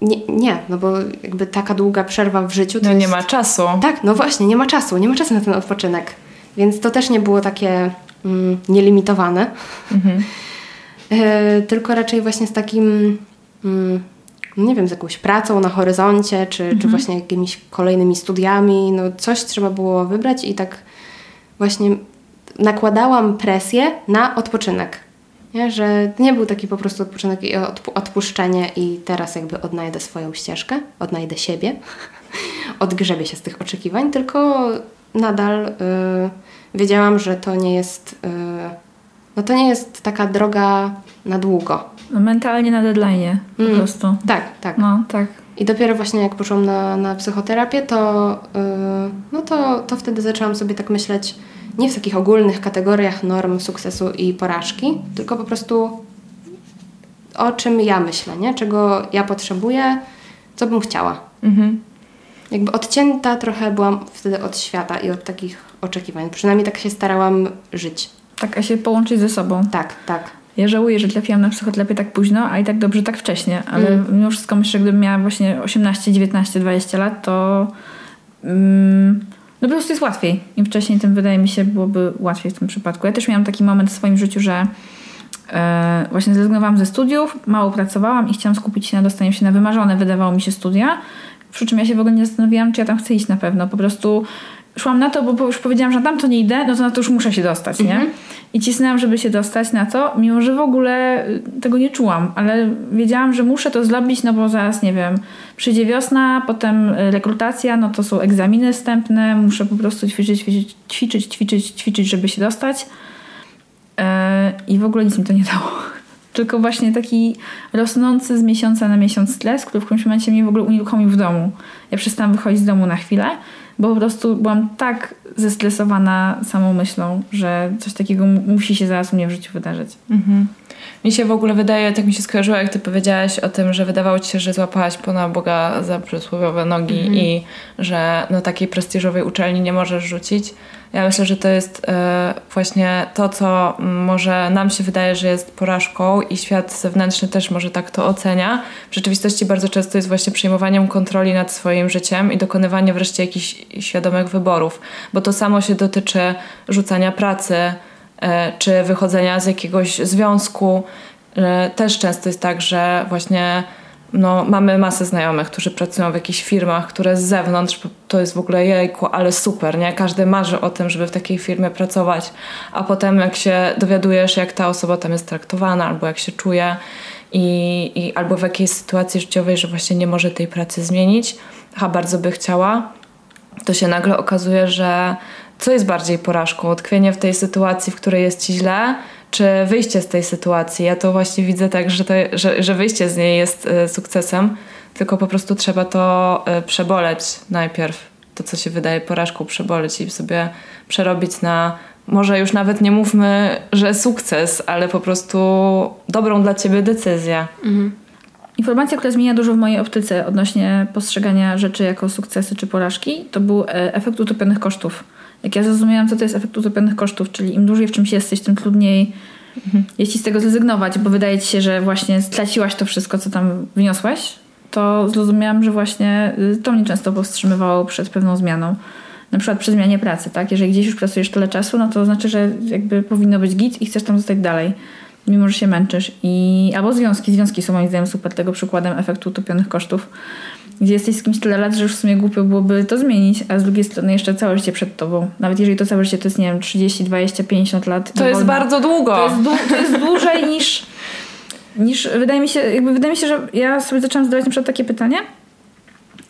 nie, nie, no bo jakby taka długa przerwa w życiu. no jest... nie ma czasu. Tak, no właśnie, nie ma czasu, nie ma czasu na ten odpoczynek. Więc to też nie było takie mm, nielimitowane. Mhm. y, tylko raczej właśnie z takim. Mm, nie wiem, z jakąś pracą na horyzoncie, czy, mhm. czy właśnie jakimiś kolejnymi studiami, no coś trzeba było wybrać i tak właśnie nakładałam presję na odpoczynek. Nie? Że nie był taki po prostu odpoczynek i odpu- odpuszczenie i teraz jakby odnajdę swoją ścieżkę, odnajdę siebie, odgrzebię się z tych oczekiwań, tylko nadal y, wiedziałam, że to nie jest y, no to nie jest taka droga na długo. Mentalnie na deadline po Mm. prostu. Tak, tak. No, tak. I dopiero właśnie jak poszłam na, na psychoterapię, to, yy, no to, to wtedy zaczęłam sobie tak myśleć nie w takich ogólnych kategoriach norm sukcesu i porażki, tylko po prostu o czym ja myślę, nie? czego ja potrzebuję, co bym chciała. Mhm. Jakby odcięta trochę byłam wtedy od świata i od takich oczekiwań. Przynajmniej tak się starałam żyć. Tak, a się połączyć ze sobą. Tak, tak. Ja żałuję, że trafiłam na psychoterapię tak późno, a i tak dobrze tak wcześnie, ale Mm. mimo wszystko myślę, że gdybym miała właśnie 18, 19, 20 lat, to mm, no po prostu jest łatwiej. Im wcześniej, tym wydaje mi się byłoby łatwiej w tym przypadku. Ja też miałam taki moment w swoim życiu, że e, właśnie zrezygnowałam ze studiów, mało pracowałam i chciałam skupić się na dostaniu się na wymarzone, wydawało mi się, studia. Przy czym ja się w ogóle nie zastanawiałam, czy ja tam chcę iść na pewno. Po prostu szłam na to, bo już powiedziałam, że tam to nie idę, no to na to już muszę się dostać, nie? I cisnęłam, żeby się dostać na to, mimo że w ogóle y, tego nie czułam, ale wiedziałam, że muszę to zrobić, no bo zaraz, nie wiem, przyjdzie wiosna, potem y, rekrutacja, no to są egzaminy wstępne, muszę po prostu ćwiczyć, ćwiczyć, ćwiczyć, ćwiczyć, ćwiczyć żeby się dostać. E, I w ogóle nic mi to nie dało. Tylko właśnie taki rosnący z miesiąca na miesiąc stres, który w którymś momencie mnie w ogóle unieruchomił w domu. Ja przestałam wychodzić z domu na chwilę, bo po prostu byłam tak zestresowana samą myślą, że coś takiego mu- musi się zaraz u mnie w życiu wydarzyć. Mhm. Mi się w ogóle wydaje, tak mi się skojarzyło, jak ty powiedziałaś o tym, że wydawało ci się, że złapałaś Pana Boga za przysłowiowe nogi i że no, takiej prestiżowej uczelni nie możesz rzucić. Ja myślę, że to jest e, właśnie to, co może nam się wydaje, że jest porażką i świat zewnętrzny też może tak to ocenia. W rzeczywistości bardzo często jest właśnie przejmowaniem kontroli nad swoim życiem i dokonywanie wreszcie jakichś świadomych wyborów, bo to samo się dotyczy rzucania pracy, e, czy wychodzenia z jakiegoś związku. E, Też często jest tak, że właśnie no, mamy masę znajomych, którzy pracują w jakichś firmach, które z zewnątrz to jest w ogóle jejku, ale super, nie? Każdy marzy o tym, żeby w takiej firmie pracować, a potem jak się dowiadujesz, jak ta osoba tam jest traktowana, albo jak się czuje i, i albo w jakiejś sytuacji życiowej, że właśnie nie może tej pracy zmienić, a bardzo by chciała, to się nagle okazuje, że co jest bardziej porażką? Utkwienie w tej sytuacji, w której jest ci źle, czy wyjście z tej sytuacji? Ja to właśnie widzę tak, że, to, że, że wyjście z niej jest e, sukcesem, tylko po prostu trzeba to e, przeboleć najpierw. To, co się wydaje porażką, przeboleć i sobie przerobić na może już nawet nie mówmy, że sukces, ale po prostu dobrą dla ciebie decyzję. Informacja, która zmienia dużo w mojej optyce odnośnie postrzegania rzeczy jako sukcesy czy porażki, to był e, efekt utopionych kosztów. Jak ja zrozumiałam, co to jest efekt utopionych kosztów, czyli im dłużej w czymś jesteś, tym trudniej jest ci z tego zrezygnować, bo wydaje ci się, że właśnie straciłaś to wszystko, co tam wniosłaś, to zrozumiałam, że właśnie y, to mnie często powstrzymywało przed pewną zmianą. Na przykład przy zmianie pracy, tak? Jeżeli gdzieś już pracujesz tyle czasu, no to znaczy, że jakby powinno być git i chcesz tam zostać dalej, mimo że się męczysz. I, albo związki. Związki są moim zdaniem super tego przykładem efektu utopionych kosztów. Gdzie jesteś z kimś tyle lat, że już w sumie głupio byłoby to zmienić, a z drugiej strony jeszcze całe życie przed tobą. Nawet jeżeli to całe życie to jest, nie wiem, 30, 20, 50 lat. To jest bardzo długo. To jest, dłu- to jest dłużej niż, niż wydaje mi się, jakby wydaje mi się, że ja sobie zaczęłam zadawać na przykład takie pytanie,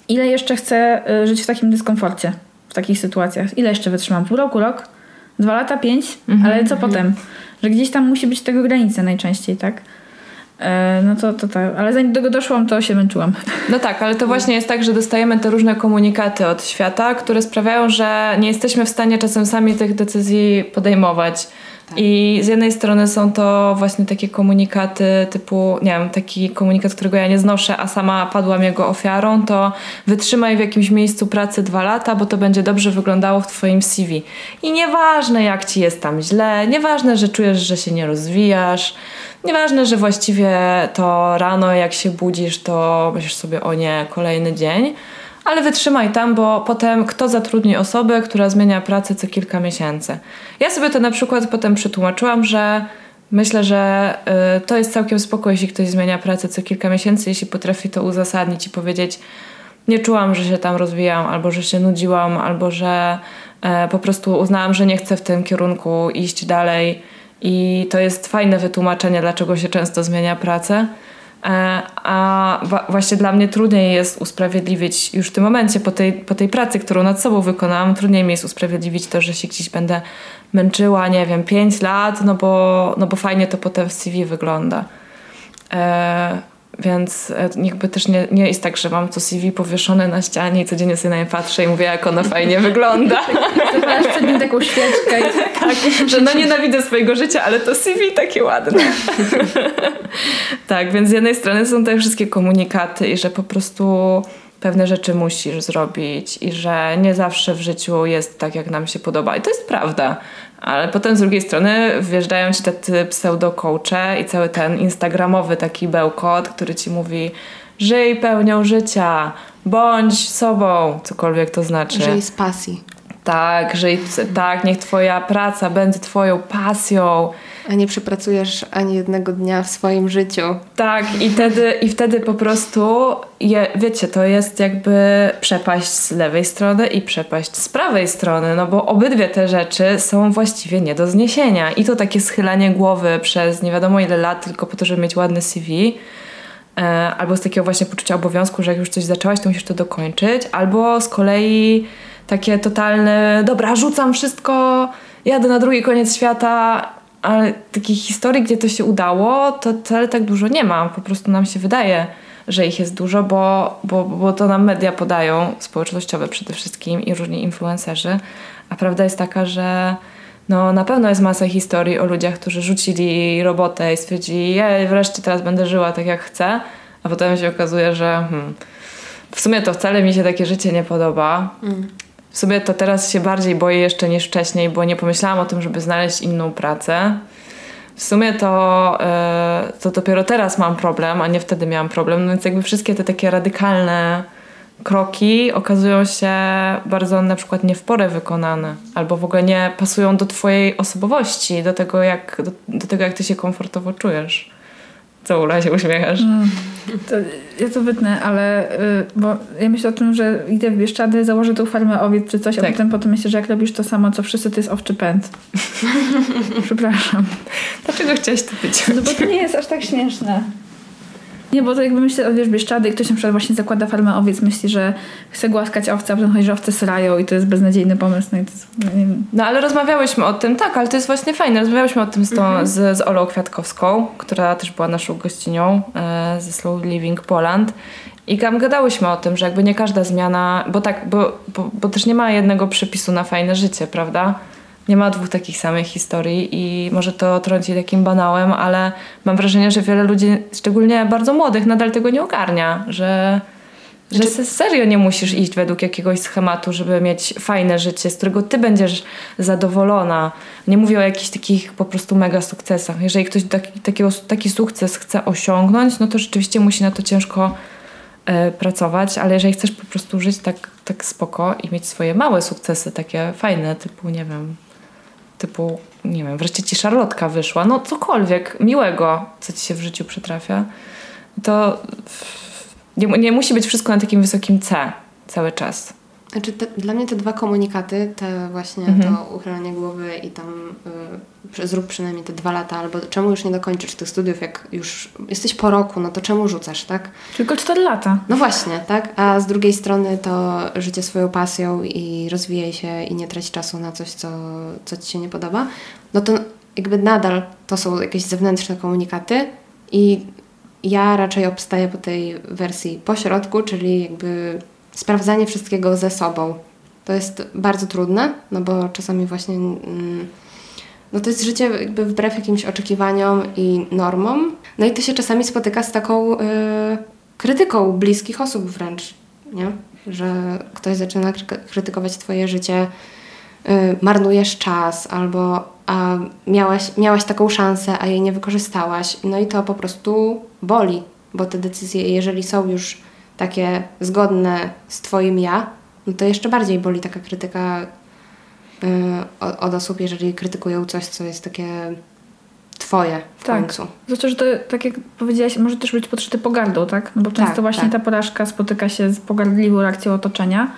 ile jeszcze chcę y, żyć w takim dyskomforcie, w takich sytuacjach? Ile jeszcze wytrzymam? Pół roku, rok? Dwa lata, pięć? Ale co potem? Że gdzieś tam musi być tego granica najczęściej, tak? E, No to, to tak. Ale zanim do tego doszłam, to się męczyłam. No tak, ale to właśnie jest tak, że dostajemy te różne komunikaty od świata, które sprawiają, że nie jesteśmy w stanie czasem sami tych decyzji podejmować. I z jednej strony są to właśnie takie komunikaty typu, nie wiem, taki komunikat, którego ja nie znoszę, a sama padłam jego ofiarą, to wytrzymaj w jakimś miejscu pracy dwa lata, bo to będzie dobrze wyglądało w twoim CV. I nieważne jak ci jest tam źle, nieważne, że czujesz, że się nie rozwijasz, nieważne, że właściwie to rano jak się budzisz, to myślisz sobie o nie, kolejny dzień, ale wytrzymaj tam, bo potem kto zatrudni osobę, która zmienia pracę co kilka miesięcy. Ja sobie to na przykład potem przetłumaczyłam, że myślę, że y, to jest całkiem spoko, jeśli ktoś zmienia pracę co kilka miesięcy, jeśli potrafi to uzasadnić i powiedzieć, nie czułam, że się tam rozwijałam, albo że się nudziłam, albo że E, po prostu uznałam, że nie chcę w tym kierunku iść dalej i to jest fajne wytłumaczenie, dlaczego się często zmienia pracę. E, a właśnie dla mnie trudniej jest usprawiedliwić już w tym momencie, po tej, po tej pracy, którą nad sobą wykonałam, trudniej mi jest usprawiedliwić to, że się gdzieś będę męczyła, nie wiem, 5 lat, no bo, no bo fajnie to potem w CV wygląda. E, więc e, jakby też nie, nie jest tak, że mam to CV powieszone na ścianie i codziennie sobie na nie patrzę i mówię, jak ono fajnie wygląda. Zapalasz przed nim taką świeczkę. I... tak, że no nienawidzę swojego życia, ale to CV takie ładne. tak, więc z jednej strony są te wszystkie komunikaty i że po prostu pewne rzeczy musisz zrobić i że nie zawsze w życiu jest tak, jak nam się podoba. I to jest prawda. Ale potem z drugiej strony wjeżdżają ci tacy pseudo-coache i cały ten instagramowy taki bełkot, który ci mówi żyj pełnią życia, bądź sobą, cokolwiek to znaczy. Żyj z pasji. Tak, żyj, tak, niech twoja praca będzie twoją pasją. A nie przepracujesz ani jednego dnia w swoim życiu. Tak, i wtedy, i wtedy po prostu, je, wiecie, to jest jakby przepaść z lewej strony i przepaść z prawej strony, no bo obydwie te rzeczy są właściwie nie do zniesienia. I to takie schylanie głowy przez nie wiadomo ile lat tylko po to, żeby mieć ładny CV, albo z takiego właśnie poczucia obowiązku, że jak już coś zaczęłaś, to musisz to dokończyć, albo z kolei takie totalne, dobra, rzucam wszystko, jadę na drugi koniec świata, ale takich historii, gdzie to się udało, to wcale tak dużo nie ma. Po prostu nam się wydaje, że ich jest dużo, bo, bo, bo to nam media podają, społecznościowe przede wszystkim i różni influencerzy. A prawda jest taka, że no, na pewno jest masa historii o ludziach, którzy rzucili robotę i stwierdzili, ja wreszcie teraz będę żyła tak jak chcę, a potem się okazuje, że hmm, w sumie to wcale mi się takie życie nie podoba. Mm. W sumie to teraz się bardziej boję jeszcze niż wcześniej, bo nie pomyślałam o tym, żeby znaleźć inną pracę. W sumie to, yy, to dopiero teraz mam problem, a nie wtedy miałam problem. No więc jakby wszystkie te takie radykalne kroki okazują się bardzo na przykład nie w porę wykonane, albo w ogóle nie pasują do twojej osobowości, do tego jak, do, do tego, jak ty się komfortowo czujesz. Co Ula się uśmiechasz? Mm. To, ja to wytnę, ale y, bo ja myślę o tym, że idę w Bieszczady, założę tą farmę owiec czy coś, tak. a potem potem myślę, że jak robisz to samo, co wszyscy, to jest owczy pęd. Przepraszam. Dlaczego chciałaś to być? No bo to nie jest aż tak śmieszne. Nie, bo to jakby myślę, wiesz, Bieszczady i ktoś na przykład właśnie zakłada farmę owiec, myśli, że chce głaskać owce, a potem chodzi, że owce srają i to jest beznadziejny pomysł. No, i to jest, nie wiem. no ale rozmawiałyśmy o tym, tak, ale to jest właśnie fajne. Rozmawiałyśmy o tym z, tą, mhm. z, z Olą Kwiatkowską, która też była naszą gościnią e, ze Slow Living Poland. I tam gadałyśmy o tym, że jakby nie każda zmiana, bo tak, bo, bo, bo też nie ma jednego przepisu na fajne życie, prawda? Nie ma dwóch takich samych historii i może to trąci takim banałem, ale mam wrażenie, że wiele ludzi, szczególnie bardzo młodych, nadal tego nie ogarnia, że, że znaczy... serio nie musisz iść według jakiegoś schematu, żeby mieć fajne życie, z którego ty będziesz zadowolona. Nie mówię o jakichś takich po prostu mega sukcesach. Jeżeli ktoś taki, takiego, taki sukces chce osiągnąć, no to rzeczywiście musi na to ciężko e, pracować, ale jeżeli chcesz po prostu żyć tak, tak spoko i mieć swoje małe sukcesy, takie fajne, typu nie wiem, typu, nie wiem, wreszcie ci szarlotka wyszła, no cokolwiek miłego, co ci się w życiu przytrafia, to nie, nie musi być wszystko na takim wysokim C cały czas. Znaczy te, dla mnie te dwa komunikaty, te właśnie mhm. to uchylanie głowy i tam y, zrób przynajmniej te dwa lata, albo czemu już nie dokończysz tych studiów, jak już jesteś po roku, no to czemu rzucasz, tak? Tylko cztery lata. No właśnie, tak? A z drugiej strony to życie swoją pasją i rozwijaj się i nie trać czasu na coś, co, co Ci się nie podoba, no to jakby nadal to są jakieś zewnętrzne komunikaty i ja raczej obstaję po tej wersji pośrodku, czyli jakby sprawdzanie wszystkiego ze sobą. To jest bardzo trudne, no bo czasami właśnie mm, no to jest życie jakby wbrew jakimś oczekiwaniom i normom. No i to się czasami spotyka z taką y, krytyką bliskich osób wręcz, nie? Że ktoś zaczyna krytykować twoje życie, y, marnujesz czas albo a miałaś, miałaś taką szansę, a jej nie wykorzystałaś. No i to po prostu boli, bo te decyzje, jeżeli są już takie zgodne z Twoim ja, no to jeszcze bardziej boli taka krytyka yy, od, osób, jeżeli krytykują coś, co jest takie Twoje w tak. końcu. Zwłaszcza, że to, tak jak powiedziałaś, może też być podszyte pogardą, tak? No bo często tak, właśnie tak. ta porażka spotyka się z pogardliwą reakcją otoczenia.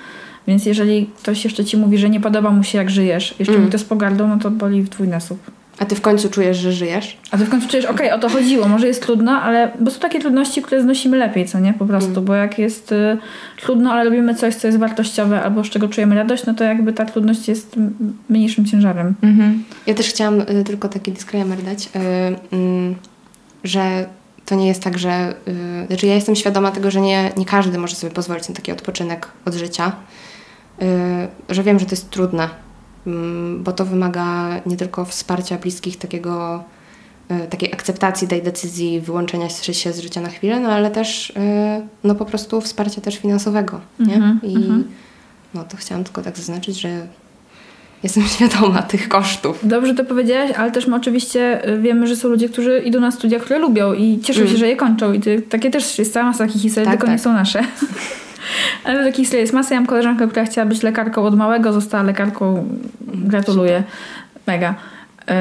Więc jeżeli ktoś jeszcze ci mówi, że nie podoba mu się jak żyjesz, jeszcze Mm. mówi to z pogardą, no to boli w dwójnasób. A ty w końcu czujesz, że żyjesz? A ty w końcu czujesz, okej, o to chodziło, może jest trudno, ale bo są takie trudności, które znosimy lepiej, co nie? Po prostu, Mm. bo jak jest y, trudno, ale robimy coś, co jest wartościowe albo z czego czujemy radość, no to jakby ta trudność jest mniejszym ciężarem. Mhm. Ja też chciałam y, tylko taki disclaimer dać, y, mm, że to nie jest tak, że... Y, znaczy ja jestem świadoma tego, że nie, nie każdy może sobie pozwolić na taki odpoczynek od życia. Y, że wiem, że to jest trudne, bo to wymaga nie tylko wsparcia bliskich, takiego, y, takiej akceptacji tej decyzji, wyłączenia się z życia na chwilę, no ale też y, no po prostu wsparcia też finansowego, nie? Mhm, I mhm. no to chciałam tylko tak zaznaczyć, że jestem świadoma tych kosztów. Dobrze to powiedziałaś, ale też my oczywiście y, wiemy, że są ludzie, którzy idą na studia, które lubią i cieszą Mm. się, że je kończą. I ty, takie też jest cała masa takich historii, Tak, tylko nie tak. są nasze. ale takich historii jest masa. Ja mam koleżankę, która chciała być lekarką od małego, została lekarką. Gratuluję. Mega. Y,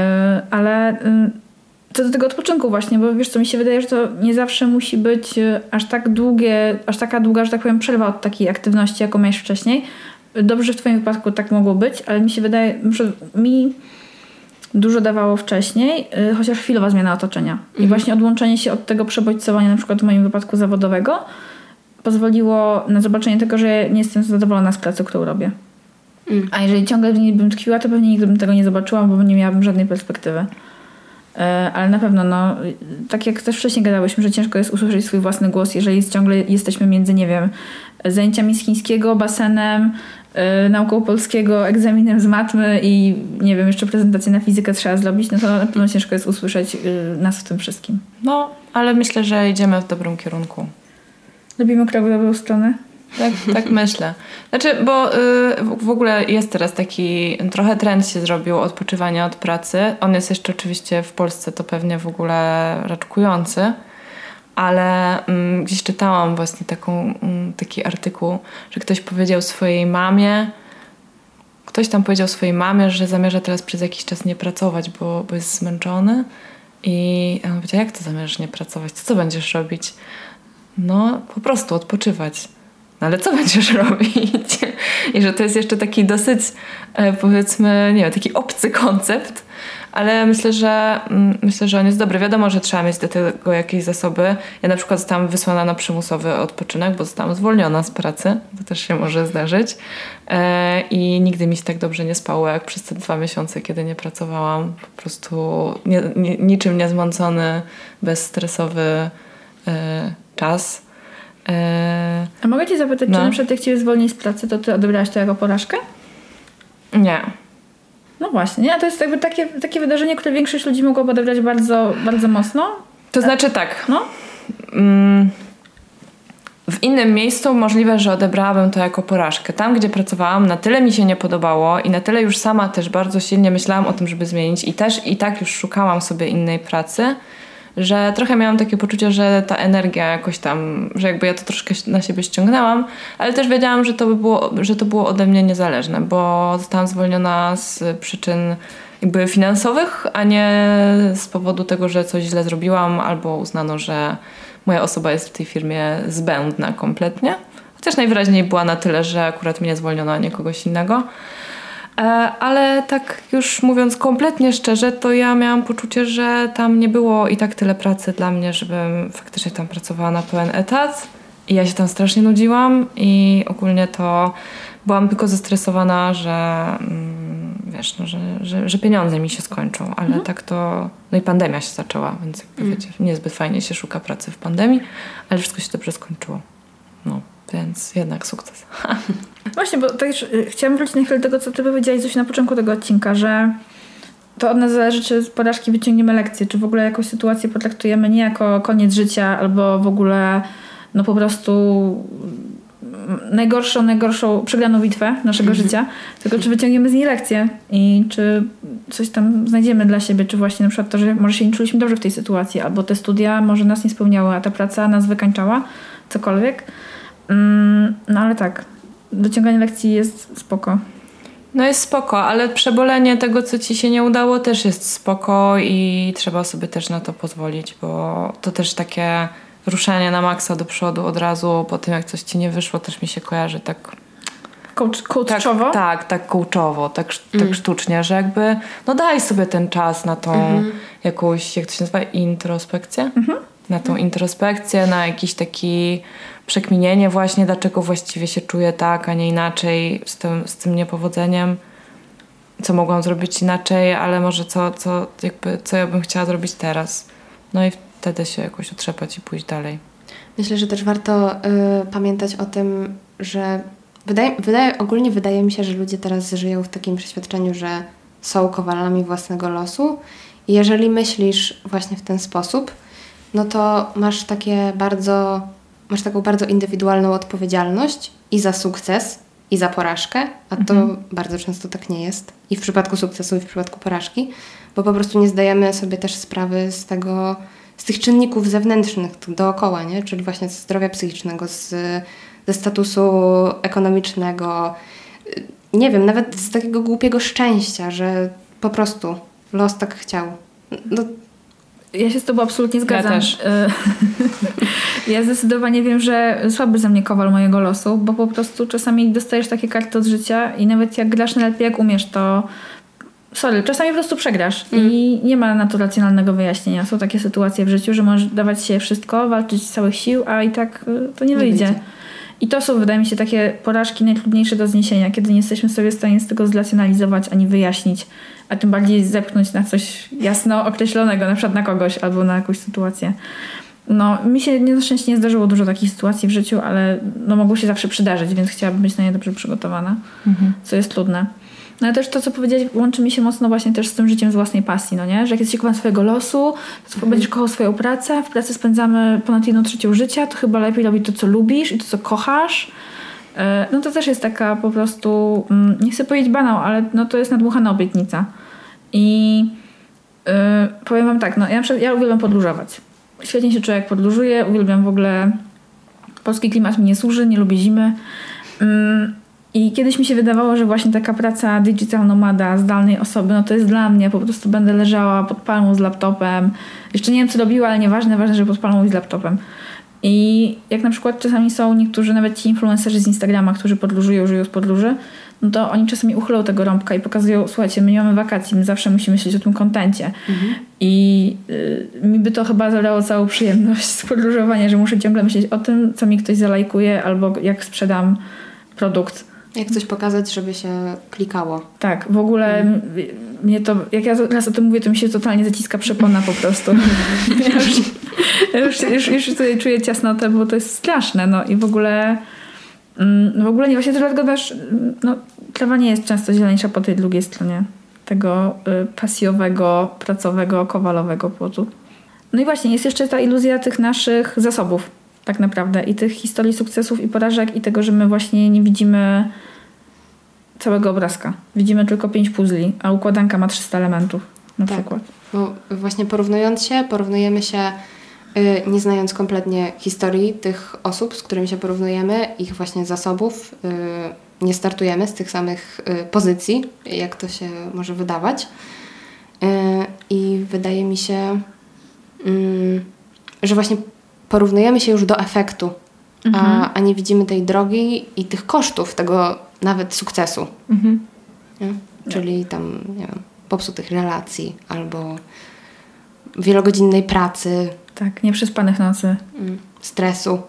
ale y, co do tego odpoczynku właśnie, bo wiesz co, mi się wydaje, że to nie zawsze musi być y, aż tak długie, aż taka długa, że tak powiem, przerwa od takiej aktywności, jaką miałeś wcześniej. Dobrze, że w twoim wypadku tak mogło być, ale mi się wydaje, że mi dużo dawało wcześniej, y, chociaż chwilowa zmiana otoczenia. I Mhm. właśnie odłączenie się od tego przebodźcowania, na przykład w moim wypadku zawodowego, pozwoliło na zobaczenie tego, że nie jestem zadowolona z pracy, którą robię. Mm. A jeżeli ciągle w niej bym tkwiła, to pewnie nigdy bym tego nie zobaczyła, bo nie miałabym żadnej perspektywy. E, Ale na pewno, no, tak jak też wcześniej gadałyśmy, że ciężko jest usłyszeć swój własny głos, jeżeli ciągle jesteśmy między, nie wiem, zajęciami z chińskiego, basenem, y, nauką polskiego, egzaminem z matmy i nie wiem, jeszcze prezentację na fizykę trzeba zrobić, no to na pewno ciężko jest usłyszeć y, nas w tym wszystkim. No, ale myślę, że idziemy w dobrym kierunku. Robimy krok w dobrą stronę. Tak, tak myślę. Znaczy, bo y, w- w ogóle jest teraz taki trochę trend się zrobił odpoczywania od pracy. On jest jeszcze oczywiście w Polsce to pewnie w ogóle raczkujący, ale mm, gdzieś czytałam właśnie taką, mm, taki artykuł, że ktoś powiedział swojej mamie, ktoś tam powiedział swojej mamie, że zamierza teraz przez jakiś czas nie pracować, bo, bo jest zmęczony. I on powiedział, jak to zamierzasz nie pracować? To co będziesz robić? No, po prostu odpoczywać. No ale co będziesz robić? I że to jest jeszcze taki dosyć, e, powiedzmy, nie wiem, taki obcy koncept, ale myślę, że mm, myślę, że on jest dobry. Wiadomo, że trzeba mieć do tego jakieś zasoby. Ja na przykład zostałam wysłana na przymusowy odpoczynek, bo zostałam zwolniona z pracy. To też się może zdarzyć. E, I nigdy mi się tak dobrze nie spało, jak przez te dwa miesiące, kiedy nie pracowałam. Po prostu nie, nie, niczym niezmącony, bezstresowy czas. E, A mogę cię zapytać, No. czy na przykład jak cię zwolnili z pracy, to ty odebrałaś to jako porażkę? nie. No właśnie, nie? To jest jakby takie, takie wydarzenie, które większość ludzi mogło odebrać bardzo, bardzo mocno. To znaczy tak. No, Mm, w innym miejscu możliwe, że odebrałabym to jako porażkę. Tam, gdzie pracowałam, na tyle mi się nie podobało i na tyle już sama też bardzo silnie myślałam o tym, żeby zmienić i też i tak już szukałam sobie innej pracy, że trochę miałam takie poczucie, że ta energia jakoś tam, że jakby ja to troszkę na siebie ściągnęłam, ale też wiedziałam, że to, by było, że to było ode mnie niezależne, bo zostałam zwolniona z przyczyn jakby finansowych, a nie z powodu tego, że coś źle zrobiłam albo uznano, że moja osoba jest w tej firmie zbędna kompletnie. Chociaż najwyraźniej była na tyle, że akurat mnie zwolniono, a nie kogoś innego. E, Ale tak już mówiąc kompletnie szczerze, to ja miałam poczucie, że tam nie było i tak tyle pracy dla mnie, żebym faktycznie tam pracowała na pełen etat. I ja się tam strasznie nudziłam i ogólnie to byłam tylko zestresowana, że mm, wiesz, no, że, że, że pieniądze mi się skończą, ale tak to... No i pandemia się zaczęła, więc jakby wiecie, niezbyt fajnie się szuka pracy w pandemii, ale wszystko się dobrze skończyło. No, więc jednak sukces. Właśnie, bo też y, chciałam wrócić na chwilę do tego, co ty powiedziałaś coś na początku tego odcinka, że to od nas zależy, czy z porażki wyciągniemy lekcję, czy w ogóle jakąś sytuację potraktujemy nie jako koniec życia, albo w ogóle no po prostu mm, najgorszą, najgorszą przegraną bitwę naszego życia, tylko czy wyciągniemy z niej lekcję i czy coś tam znajdziemy dla siebie, czy właśnie na przykład to, że może się nie czuliśmy dobrze w tej sytuacji, albo te studia może nas nie spełniały, a ta praca nas wykańczała, cokolwiek. Mm, no ale tak, dociąganie lekcji jest spoko. No jest spoko, ale przebolenie tego, co ci się nie udało, też jest spoko i trzeba sobie też na to pozwolić, bo to też takie ruszenie na maksa do przodu od razu po tym, jak coś ci nie wyszło, też mi się kojarzy tak coach, coachowo? Tak, tak, tak coachowo, tak, tak mm. sztucznie, że jakby no daj sobie ten czas na tą mm -hmm. jakąś, jak to się nazywa, introspekcję? Mm -hmm. Na tą introspekcję, na jakiś taki przekminienie właśnie, dlaczego właściwie się czuję tak, a nie inaczej z tym, z tym niepowodzeniem. Co mogłam zrobić inaczej, ale może co, co, jakby, co ja bym chciała zrobić teraz. No i wtedy się jakoś otrzepać i pójść dalej. Myślę, że też warto y, pamiętać o tym, że wydaje, wydaje, ogólnie wydaje mi się, że ludzie teraz żyją w takim przeświadczeniu, że są kowalami własnego losu. I jeżeli myślisz właśnie w ten sposób, no to masz takie bardzo, masz taką bardzo indywidualną odpowiedzialność i za sukces, i za porażkę, a to mhm. bardzo często tak nie jest. I w przypadku sukcesu, i w przypadku porażki, bo po prostu nie zdajemy sobie też sprawy z tego, z tych czynników zewnętrznych dookoła, nie? czyli właśnie ze zdrowia psychicznego, z, ze statusu ekonomicznego, nie wiem, nawet z takiego głupiego szczęścia, że po prostu los tak chciał. No, ja się z Tobą absolutnie zgadzam. Ja też. ja zdecydowanie wiem, że słaby ze mnie kowal mojego losu, bo po prostu czasami dostajesz takie karty od życia i nawet jak grasz najlepiej jak umiesz, to sorry, czasami po prostu przegrasz mm. i nie ma na to racjonalnego wyjaśnienia. Są takie sytuacje w życiu, że możesz dawać się wszystko, walczyć z całych sił, a i tak y, to nie, nie wyjdzie. wyjdzie. I to są, wydaje mi się, takie porażki najtrudniejsze do zniesienia, kiedy nie jesteśmy sobie w stanie z tego zracjonalizować ani wyjaśnić, a tym bardziej zepchnąć na coś jasno określonego, na przykład na kogoś albo na jakąś sytuację. No, mi się na szczęście nie zdarzyło dużo takich sytuacji w życiu, ale no, mogło się zawsze przydarzyć, więc chciałabym być na nie dobrze przygotowana, mhm. co jest trudne. No ale też to, co powiedziałeś, łączy mi się mocno właśnie też z tym życiem z własnej pasji, no nie? Że jak jesteś kochany swojego losu, to mhm. będziesz kochał swoją pracę, w pracy spędzamy ponad jedną trzecią życia, to chyba lepiej robić to, co lubisz i to, co kochasz. E, no to też jest taka po prostu, mm, nie chcę powiedzieć banał, ale no to jest nadmuchana obietnica. I yy, powiem wam tak, no ja, ja uwielbiam podróżować. Świetnie się czuję, jak podróżuję, uwielbiam w ogóle polski klimat mi nie służy, nie lubię zimy. Yy, i kiedyś mi się wydawało, że właśnie taka praca digital nomada, zdalnej osoby, no to jest dla mnie. Po prostu będę leżała pod palmą z laptopem. Jeszcze nie wiem, co robiła, ale nieważne, ważne, że pod palmą i z laptopem. I jak na przykład czasami są niektórzy, nawet ci influencerzy z Instagrama, którzy podróżują, żyją z podróży, no to oni czasami uchylą tego rąbka i pokazują, słuchajcie, my nie mamy wakacji, my zawsze musimy myśleć o tym kontencie. Mhm. I y, mi by to chyba zabrało całą przyjemność z podróżowania, że muszę ciągle myśleć o tym, co mi ktoś zalajkuje albo jak sprzedam produkt. Jak coś pokazać, żeby się klikało. Tak, w ogóle mm. mnie to, jak ja raz o tym mówię, to mi się totalnie zaciska przepona po prostu. ja już, już, już, już tutaj czuję ciasnotę, bo to jest straszne, no i w ogóle w ogóle nie, właśnie dlatego też no, trawa nie jest często zieleńsza po tej drugiej stronie tego y, pasjowego, pracowego, kowalowego płotu. No i właśnie, jest jeszcze ta iluzja tych naszych zasobów tak naprawdę. I tych historii sukcesów i porażek i tego, że my właśnie nie widzimy całego obrazka. Widzimy tylko pięć puzli, a układanka ma 300 elementów na tak. przykład. Bo właśnie porównując się, porównujemy się nie znając kompletnie historii tych osób, z którymi się porównujemy, ich właśnie zasobów. Yy, nie startujemy z tych samych yy, pozycji, jak to się może wydawać. Y, I wydaje mi się, mm, że właśnie porównujemy się już do efektu, mhm. a, a nie widzimy tej drogi i tych kosztów tego nawet sukcesu. Mhm. Czyli tam, nie wiem, popsutych relacji albo wielogodzinnej pracy. Tak, nieprzespanych nocy. Mm, stresu.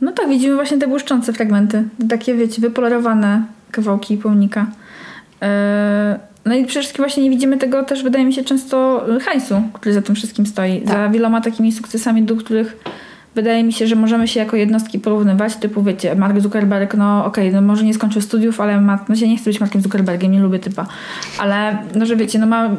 No tak, widzimy właśnie te błyszczące fragmenty. Takie, wiecie, wypolerowane kawałki pomnika. Yy, no i przede wszystkim właśnie nie widzimy tego też, wydaje mi się, często hajsu, który za tym wszystkim stoi. Tak. Za wieloma takimi sukcesami, do których wydaje mi się, że możemy się jako jednostki porównywać, typu wiecie, Mark Zuckerberg, no okej, okay, no może nie skończył studiów, ale ma, no się nie chcę być Markiem Zuckerbergiem, nie lubię typa, ale no że wiecie, no ma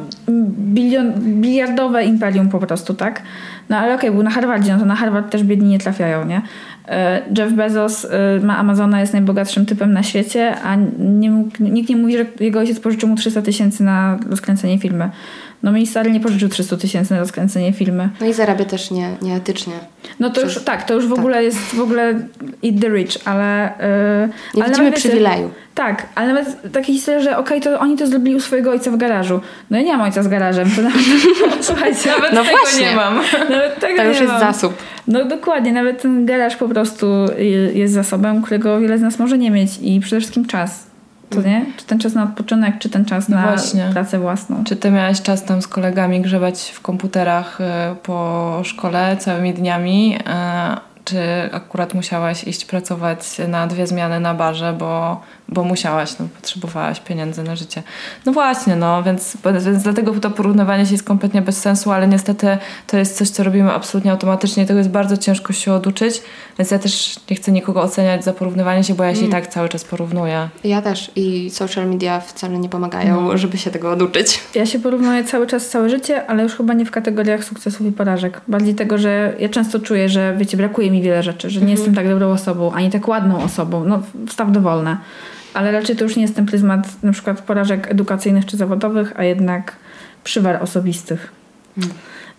bilion, biliardowe imperium po prostu, tak? No ale okej, okay, był na Harvardzie, no to na Harvard też biedni nie trafiają, nie? E, Jeff Bezos e, ma Amazona, jest najbogatszym typem na świecie, a nie mógł, nikt nie mówi, że jego ojciec pożyczył mu 300 tysięcy na rozkręcenie filmy. No mi stary nie pożyczył 300 tysięcy na rozkręcenie filmy. No i zarabia też nie, nieetycznie. No to już, tak, to już w ogóle jest w ogóle eat the rich, ale... Yy, Nie ale widzimy przywileju. Tak, ale nawet takie historie, że okej, to oni to zrobili u swojego ojca w garażu. No ja nie mam ojca z garażem, to nawet... Słuchajcie, Nawet No tego właśnie. nie mam. nawet tego To już nie jest mam. zasób. No dokładnie, nawet ten garaż po prostu jest zasobem, którego wiele z nas może nie mieć i przede wszystkim czas. To nie? Czy ten czas na odpoczynek, czy ten czas No na właśnie. pracę własną. Czy ty miałeś czas tam z kolegami grzebać w komputerach y, po szkole całymi dniami? y, Czy akurat musiałaś iść pracować na dwie zmiany na barze, bo, bo musiałaś, no, potrzebowałaś pieniędzy na życie? No właśnie, no, więc, więc dlatego to porównywanie się jest kompletnie bez sensu, ale niestety to jest coś, co robimy absolutnie automatycznie i tego jest bardzo ciężko się oduczyć, więc ja też nie chcę nikogo oceniać za porównywanie się, bo ja się i tak cały czas porównuję. Ja też i social media wcale nie pomagają, No. żeby się tego oduczyć. Ja się porównuję cały czas, całe życie, ale już chyba nie w kategoriach sukcesów i porażek. Bardziej tego, że ja często czuję, że wiecie, brakuje mi wiele rzeczy, że nie jestem tak dobrą osobą, ani tak ładną osobą. No, wstaw dowolne. Ale raczej to już nie jest ten pryzmat na przykład porażek edukacyjnych czy zawodowych, a jednak przywar osobistych.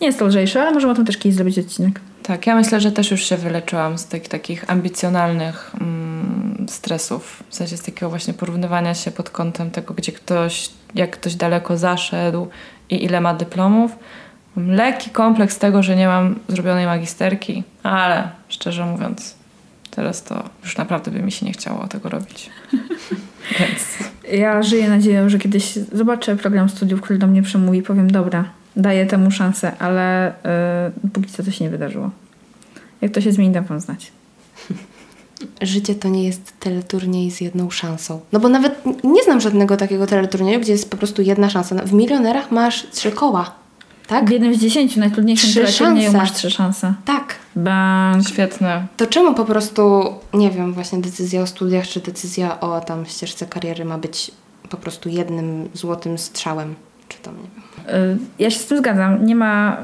Nie jest to lżejsze, ale możemy o tym też kiedyś zrobić odcinek. Tak, ja myślę, że też już się wyleczyłam z tych takich ambicjonalnych mm, stresów. W sensie z takiego właśnie porównywania się pod kątem tego, gdzie ktoś, jak ktoś daleko zaszedł i ile ma dyplomów. Lekki kompleks tego, że nie mam zrobionej magisterki, ale szczerze mówiąc, teraz to już naprawdę by mi się nie chciało tego robić. Więc Ja żyję nadzieją, że kiedyś zobaczę program studiów, który do mnie przemówi i powiem, dobra, daję temu szansę, ale yy, póki co to się nie wydarzyło. Jak to się zmieni, dam wam znać. Życie to nie jest teleturniej z jedną szansą. No bo nawet nie znam żadnego takiego teleturnieju, gdzie jest po prostu jedna szansa. W milionerach masz trzy koła. Tak? W jednym z dziesięciu najtrudniejszym Trzy szanse. masz trzy szanse. Tak. Bank. świetne. To czemu po prostu, nie wiem, właśnie decyzja o studiach, czy decyzja o tam ścieżce kariery ma być po prostu jednym złotym strzałem? Czy tam, nie wiem. Y, Ja się z tym zgadzam. Nie ma.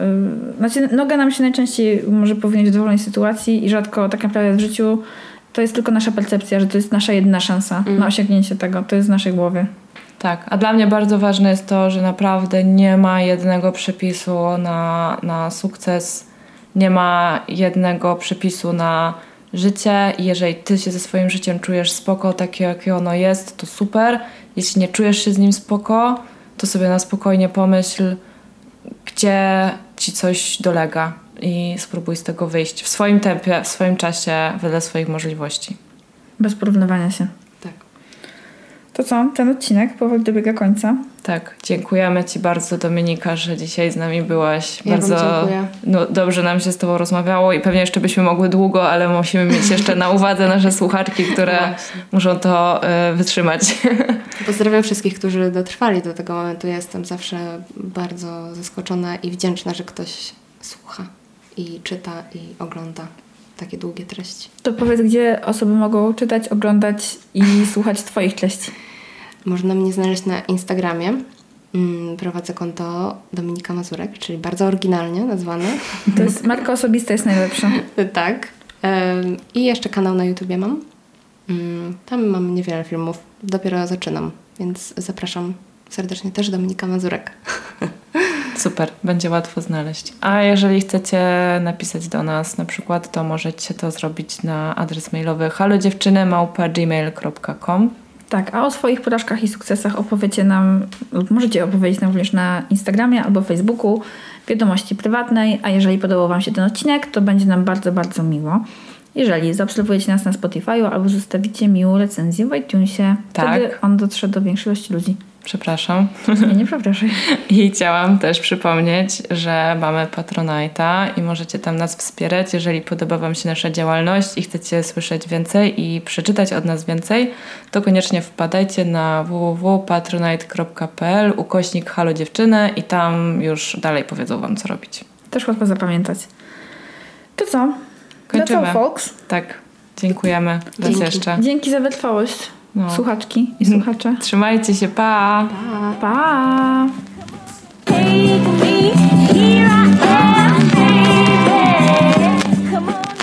y, Znaczy, noga nam się najczęściej może powinien w dowolnej sytuacji i rzadko tak naprawdę w życiu to jest tylko nasza percepcja, że to jest nasza jedyna szansa na osiągnięcie tego. To jest w naszej głowie. Tak, a dla mnie bardzo ważne jest to, że naprawdę nie ma jednego przepisu na, na sukces, nie ma jednego przepisu na życie jeżeli ty się ze swoim życiem czujesz spoko, takie jakie ono jest, to super. Jeśli nie czujesz się z nim spoko, to sobie na spokojnie pomyśl, gdzie ci coś dolega i spróbuj z tego wyjść w swoim tempie, w swoim czasie, wedle swoich możliwości. Bez porównywania się. To co? Ten odcinek powoli dobiega końca. Tak, dziękujemy Ci bardzo Dominika, że dzisiaj z nami byłaś. Ja bardzo dziękuję. no, dobrze nam się z Tobą rozmawiało i pewnie jeszcze byśmy mogły długo, ale musimy mieć jeszcze na uwadze nasze słuchaczki, które Właśnie. muszą to e, wytrzymać. Pozdrawiam wszystkich, którzy dotrwali do tego momentu. Ja Jestem zawsze bardzo zaskoczona i wdzięczna, że ktoś słucha i czyta i ogląda takie długie treści. To powiedz, gdzie osoby mogą czytać, oglądać i słuchać Twoich treści. Można mnie znaleźć na Instagramie. Mm, Prowadzę konto Dominika Mazurek, czyli bardzo oryginalnie nazwane. To jest marka osobista jest najlepsza. tak. I jeszcze kanał na YouTubie mam. Mm, Tam mam niewiele filmów. Dopiero zaczynam, więc zapraszam serdecznie też Dominika Mazurek. Super, będzie łatwo znaleźć. A jeżeli chcecie napisać do nas na przykład, to możecie to zrobić na adres mailowy halodziewczynymałpa.gmail.com Tak, a o swoich porażkach i sukcesach opowiecie nam, lub możecie opowiedzieć nam również na Instagramie albo Facebooku, wiadomości prywatnej, a jeżeli podobał Wam się ten odcinek, to będzie nam bardzo, bardzo miło. Jeżeli zaobserwujecie nas na Spotify albo zostawicie miłą recenzję w iTunesie, Tak. wtedy on dotrze do większej ilości ludzi. Przepraszam. Nie, nie przepraszaj. I chciałam też przypomnieć, że mamy Patronite'a i możecie tam nas wspierać. Jeżeli podoba Wam się nasza działalność i chcecie słyszeć więcej i przeczytać od nas więcej, to koniecznie wpadajcie na www.patronite.pl ukośnik Halo Dziewczyny i tam już dalej powiedzą Wam, co robić. Też łatwo zapamiętać. To co? Kończymy. All, folks. Tak, dziękujemy. Raz Dzięki. jeszcze. Dzięki za wytrwałość, no. słuchaczki i słuchacze. Trzymajcie się, pa! Pa! pa. Come on.